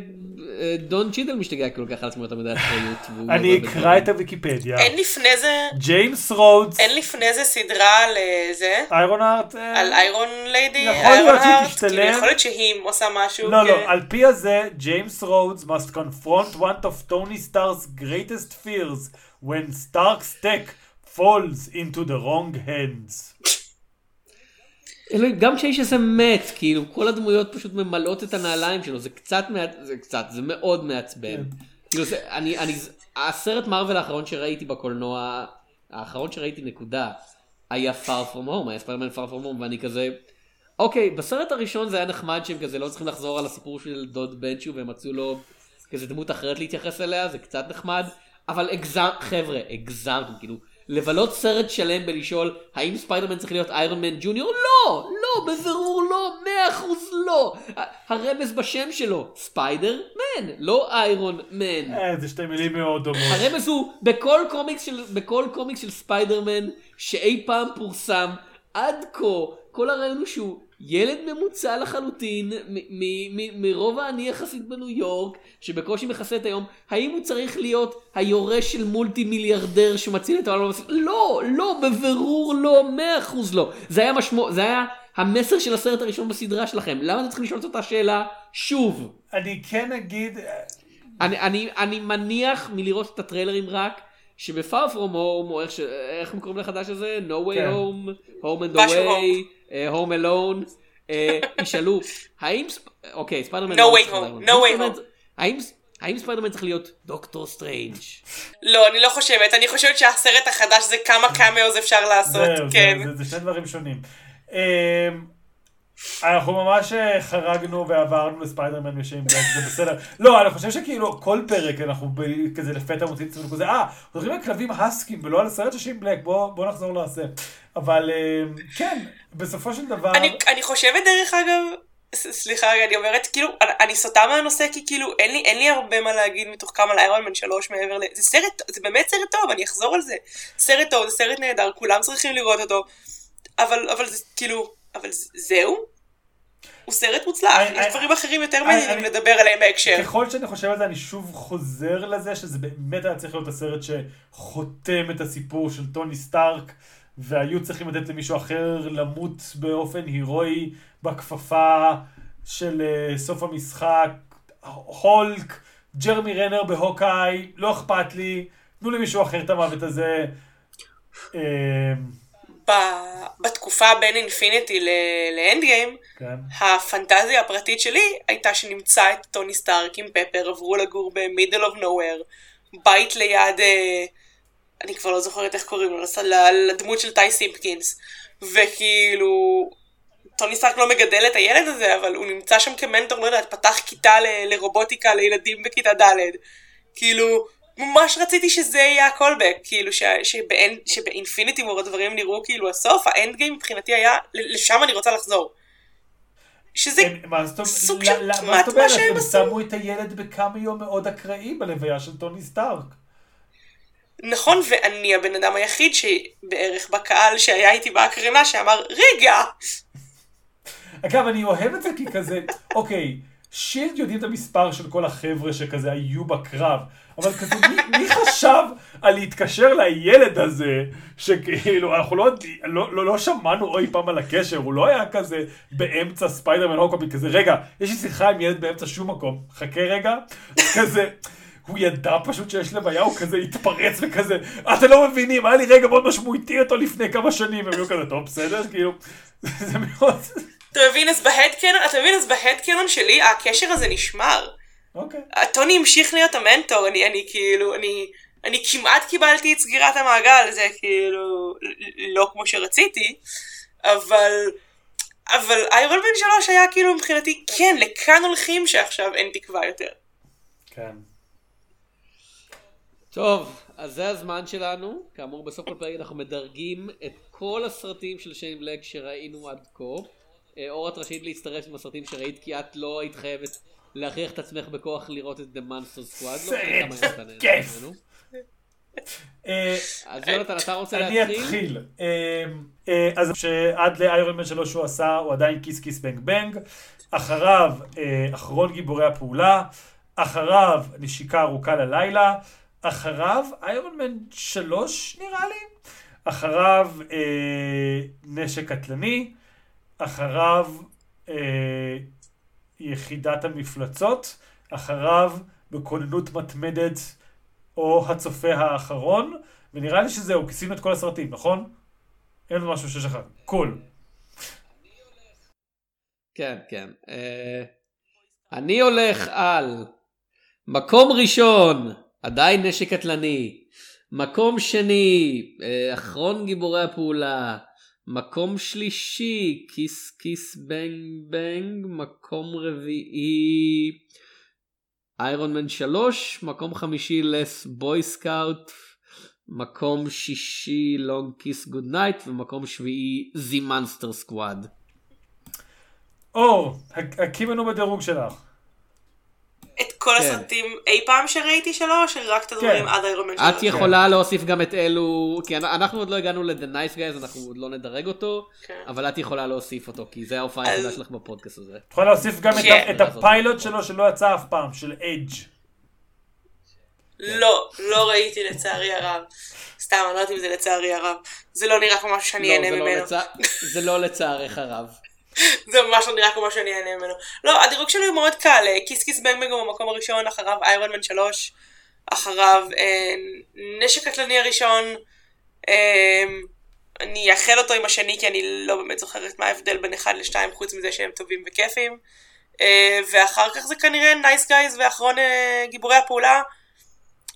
אה, דון צ'ידל משתגע, כי הוא לוקח על עצמו יותר מדי אחריות. והוא אני אקרא. את הוויקיפדיה. אין לפני זה, ג'יימס רודס, אין לפני זה סדרה על זה, איירון הארט, אה, על איירון ליידי, יכול להיות שהיא תשתלם. כאילו יכול להיות שהיא עושה משהו. לא, כן. לא, על פי הזה, ג'יימס רודס must confront one of Tony Stark's greatest fears when Stark's tech falls into the wrong hands. אלוהים, גם כשיש איזה מת, כאילו, כל הדמויות פשוט ממלאות את הנעליים שלו, זה קצת. זה קצת, זה מאוד מעצבן. כאילו, זה, אני, אני, הסרט מארוול האחרון שראיתי בקולנוע, האחרון שראיתי נקודה, היה far from home, היה ספיירמן far from home, ואני כזה, אוקיי, בסרט הראשון זה היה נחמד שהם כזה לא צריכים לחזור על הסיפור של דוד בנצ'ו, והם מצאו לו כזה דמות אחרת להתייחס אליה, זה קצת נחמד, אבל הגזם, חבר'ה, הגזמתם, כאילו, לבלות סרט שלם בלשאול האם ספיידרמן צריך להיות איירון מן ג'וניור? לא! לא! בבירור לא! מאה אחוז לא! הרמז בשם שלו, ספיידרמן, לא איירון מן. אה, זה שתי מילים מאוד דומות. הרמז הוא בכל קומיקס של, בכל קומיקס של ספיידרמן שאי פעם פורסם עד כה, כל הרעיון הוא שהוא ילד ממוצע לחלוטין מרוב העני יחסית בניו יורק שבקושי מכסה את היום האם הוא צריך להיות היורש של מולטי מיליארדר שמציל את העולם לא לא בבירור לא מאה אחוז לא. זה היה משמעות זה היה המסר של הסרט הראשון בסדרה שלכם. למה אתם צריכים לשאול את אותה שאלה שוב? אני כן אגיד, אה, אני, אני, אני מניח מלראות את הטריילרים רק שבפאר פרום הום או איך, ש... איך הם קוראים לחדש הזה? No way כן. home, home and משהו away, uh, home alone, uh, ישאלו האם, אוקיי ספיידרמן, לא No Way Home, No Way Home. האם, האם ספיידרמן צריך להיות דוקטור סטרנג'? לא, אני לא חושבת, אני חושבת שהסרט החדש זה כמה cameos אפשר לעשות, כן. זה- זה- זה שני דברים שונים. אנחנו ממש אה, חרגנו ועברנו לספיידרמן ושיין בלק, זה בסדר. לא, אני חושב שכאילו כל פרק אנחנו כזה לפתע מוצאים עצמנו כזה, אה, הולכים על כלבים האסקים ולא על הסרט של שיין בלק, בוא בוא נחזור לעשה. אבל אמ, כן, בסופו של דבר... אני, חושבת דרך אגב, סליחה רגע, אני אומרת, כאילו, אני, אני סוטה מהנושא כי כאילו, אין לי, אין לי הרבה מה להגיד מתוך כמה לאיירון מן שלוש מעבר ל... זה סרט, זה באמת סרט טוב, אני אחזור על זה. סרט טוב, זה סרט נהדר, כולם צריכים לראות אותו, אבל, אבל זה כאילו, אבל זהו? הוא סרט מוצלח, אני- יש אני- דברים אחרים יותר מעניינים לדבר עליהם בהקשר. ככל שאני חושב על זה, אני שוב חוזר לזה שזה באמת היה צריך להיות הסרט שחותם את הסיפור של טוני סטארק, והיו צריכים לתת למישהו אחר למות באופן הירואי בכפפה של אה, סוף המשחק. הולק, ג'רמי רנר כהוקאיי, לא אכפת לי, תנו למישהו אחר את המוות הזה. אה, ב- בתקופה בין אינפיניטי ל- לאנדגיים, כן. הפנטזיה הפרטית שלי הייתה שנמצא את טוני סטארק עם פפר, עברו לגור ב middle of nowhere, בית ליד, אה, אני כבר לא זוכרת איך קוראים לו, לדמות של טי סימפקינס, וכאילו, טוני סטארק לא מגדל את הילד הזה, אבל הוא נמצא שם כמנטור, לא יודעת, פתח כיתה ל- לרובוטיקה לילדים בכיתה ד', כאילו, ממש רציתי שזה יהיה הקולבק, כאילו ש- שבאנ- שבאינפיניטי מור הדברים נראו כאילו הסוף, האנד גיים מבחינתי היה, לשם אני רוצה לחזור. שזה זאת אומרת? סוג של ל- מה כמעט זאת מה אומרת? שהם הם עשו. שמו את הילד בקמיו מאוד אקראי בלוויה של טוני סטארק. נכון, ואני הבן אדם היחיד שבערך בקהל שהיה איתי בהקרנה שאמר, רגע, אגב, אני אוהב את זה כי כזה, אוקיי, שילד יודעים את המספר של כל החבר'ה שכזה היו בקרב, אבל כזה, מי, מי חשב על להתקשר לילד הזה, שכאילו, אנחנו לא, לא, לא, לא שמענו אי פעם על הקשר, הוא לא היה כזה באמצע ספיידרמן הוקאבי, כזה, רגע, יש לי שיחה עם ילד באמצע שום מקום, חכה רגע, כזה. הוא ידע פשוט שיש לוויה, הוא כזה התפרץ וכזה, אתם לא מבינים, היה לי רגע מאוד משמעותי אותו לפני כמה שנים, והם היו כזה, טוב, בסדר, כאילו, זה מאוד... אתה מבין, אז בהדקנון, אתה מבין, אז בהדקנון שלי הקשר הזה נשמר. אוקיי. טוני המשיך להיות המנטור, אני, אני כאילו, אני, אני כמעט קיבלתי את סגירת המעגל, זה כאילו לא כמו שרציתי, אבל, אבל איירון מן 3 היה כאילו מבחינתי, כן, לכאן הולכים שעכשיו אין תקווה יותר. כן. טוב, אז זה הזמן שלנו. כאמור, בסוף כל פרק אנחנו מדרגים את כל הסרטים של שיין בלק שראינו עד כה. אה, אור, את רשאית להצטרף עם הסרטים שראית, כי את לא היית חייבת להכריח את עצמך בכוח לראות את The Monster Squad. לא נהנה כיף. אה, אז יונתן, אתה רוצה אני להתחיל? אתחיל. אה, אה, אז שעד לאיירון מן 3 שהוא עשה, הוא עדיין כיס כיס בנג בנג. אחריו, אחרון גיבורי הפעולה. אחריו, נשיקה ארוכה ללילה. אחריו, איירון מן 3 נראה לי. אחריו, נשק קטלני. אחריו, יחידת המפלצות. אחריו, בכוננות מתמדת, או הצופה האחרון. ונראה לי שזהו, כיסינו את כל הסרטים, נכון? אין משהו ששכחנו. Cool. כן, כן. אה, אני הולך על מקום ראשון, עדיין נשק קטלני. מקום שני, אה, אחרון גיבורי הפעולה. מקום שלישי, Kiss Kiss Bang Bang. מקום רביעי, Iron Man 3. מקום חמישי, Last Boy Scout. מקום שישי Long Kiss Goodnight ומקום שביעי זי Monster Squad. אור, הכי לנו בדירוג שלך. את כל כן. הסרטים אי פעם שראיתי שלו, או שרק את הדברים כן. עד Iron Man את שלוש? יכולה להוסיף גם את אלו, כי אנ- אנחנו עוד לא הגענו ל-The Nice Guys, אנחנו עוד לא נדרג אותו, כן. אבל את יכולה להוסיף אותו, כי זה ההופעה אז- היחידה שלך בפודקאסט הזה. את יכולה להוסיף גם את כן. ה- את הפיילוט שלו שלא יצא אף פעם, של אדג'. לא, לא ראיתי לצערי הרב. סתם, אני לא יודעת אם זה לצערי הרב. זה לא נראה כמו משהו שאני לא, אהנה זה לא ממנו. זה לא לצערך הרב. זה ממש לא נראה כמו שאני אהנה ממנו. לא, הדירוג שלי הוא מאוד קל. כיס כיס בנג בנג הוא במקום הראשון, אחריו איירון מן 3, אחריו אה, נשק קטלני הראשון. אה, אני אאחל אותו עם השני כי אני לא באמת זוכרת מה ההבדל בין אחד לשתיים חוץ מזה שהם טובים וכיפים. אה, ואחר כך זה כנראה Nice Guys ואחרון אה, גיבורי הפעולה.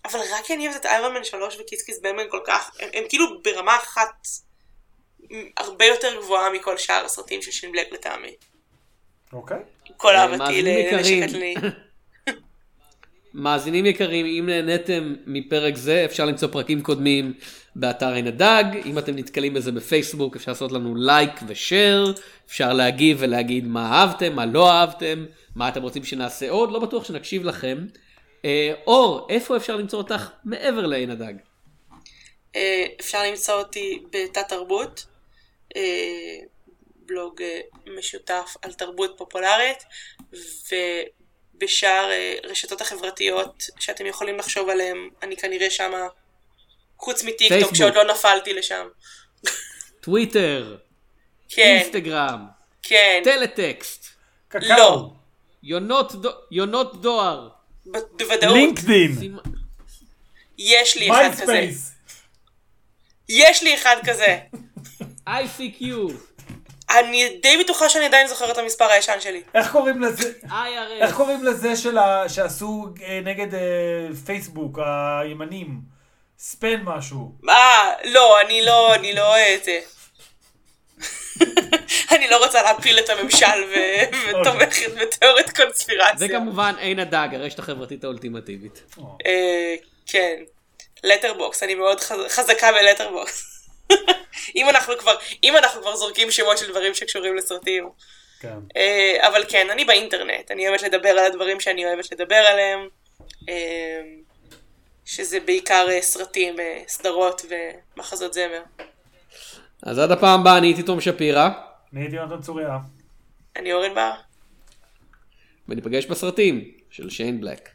אבל רק כי אני אוהבת את Iron Man 3 ו Kiss Kiss Bang Bang כל כך, הם, הם כאילו ברמה אחת הרבה יותר גבוהה מכל שאר הסרטים של שין בלק לטעמי. אוקיי? כל אה, אהבתי לנשק. קטלני. מאזינים יקרים, אם נהניתם מפרק זה, אפשר למצוא פרקים קודמים באתר עין הדג. אם אתם נתקלים בזה בפייסבוק, אפשר לעשות לנו לייק ו share. אפשר להגיב ולהגיד מה אהבתם, מה לא אהבתם, מה אתם רוצים שנעשה עוד. לא בטוח שנקשיב לכם. אה, אור, איפה אפשר למצוא אותך מעבר לעין הדג? אה, אפשר למצוא אותי בתת תרבות, בלוג אה, משותף על תרבות פופולרית, ובשאר אה, רשתות החברתיות שאתם יכולים לחשוב עליהם, אני כנראה שמה, חוץ מטיקטוק. שעוד לא נפלתי לשם. טוויטר, כן, אינסטגרם, כן, טלטקסט, קקאו. לא. יונות דו- יונות דואר. בוודאות, לינקדין. סימ- יש לי אחד כזה. יש לי אחד כזה. ICQ, אני די בטוחה שאני עדיין זוכרת את המספר הישן שלי. איך קוראים לזה? IRS. איך קוראים לזה של ה- שעשו אה, נגד אה, פייסבוק, הימנים? ספן משהו. אה, לא, אני לא, אני לא אה, זה. אני לא רוצה להפיל את הממשל ו- ותומכת בתיאוריית קונספירציה. וכמובן עין הדג, הרשת החברתית האולטימטיבית. אה, כן. Letterboxd, אני מאוד חז- חזקה ב Letterboxd. אם אנחנו כבר, אם אנחנו כבר זורקים שמות של דברים שקשורים לסרטים. כן. אה, אבל כן, אני באינטרנט, אני אוהבת לדבר על הדברים שאני אוהבת לדבר עליהם. אה, שזה בעיקר אה, סרטים, סדרות ומחזות זמר. אז עד הפעם הבאה אני הייתי תום שפירא, אני הייתי יונתן צוריה. אני אורן בר. וניפגש בסרטים של שיין בלק.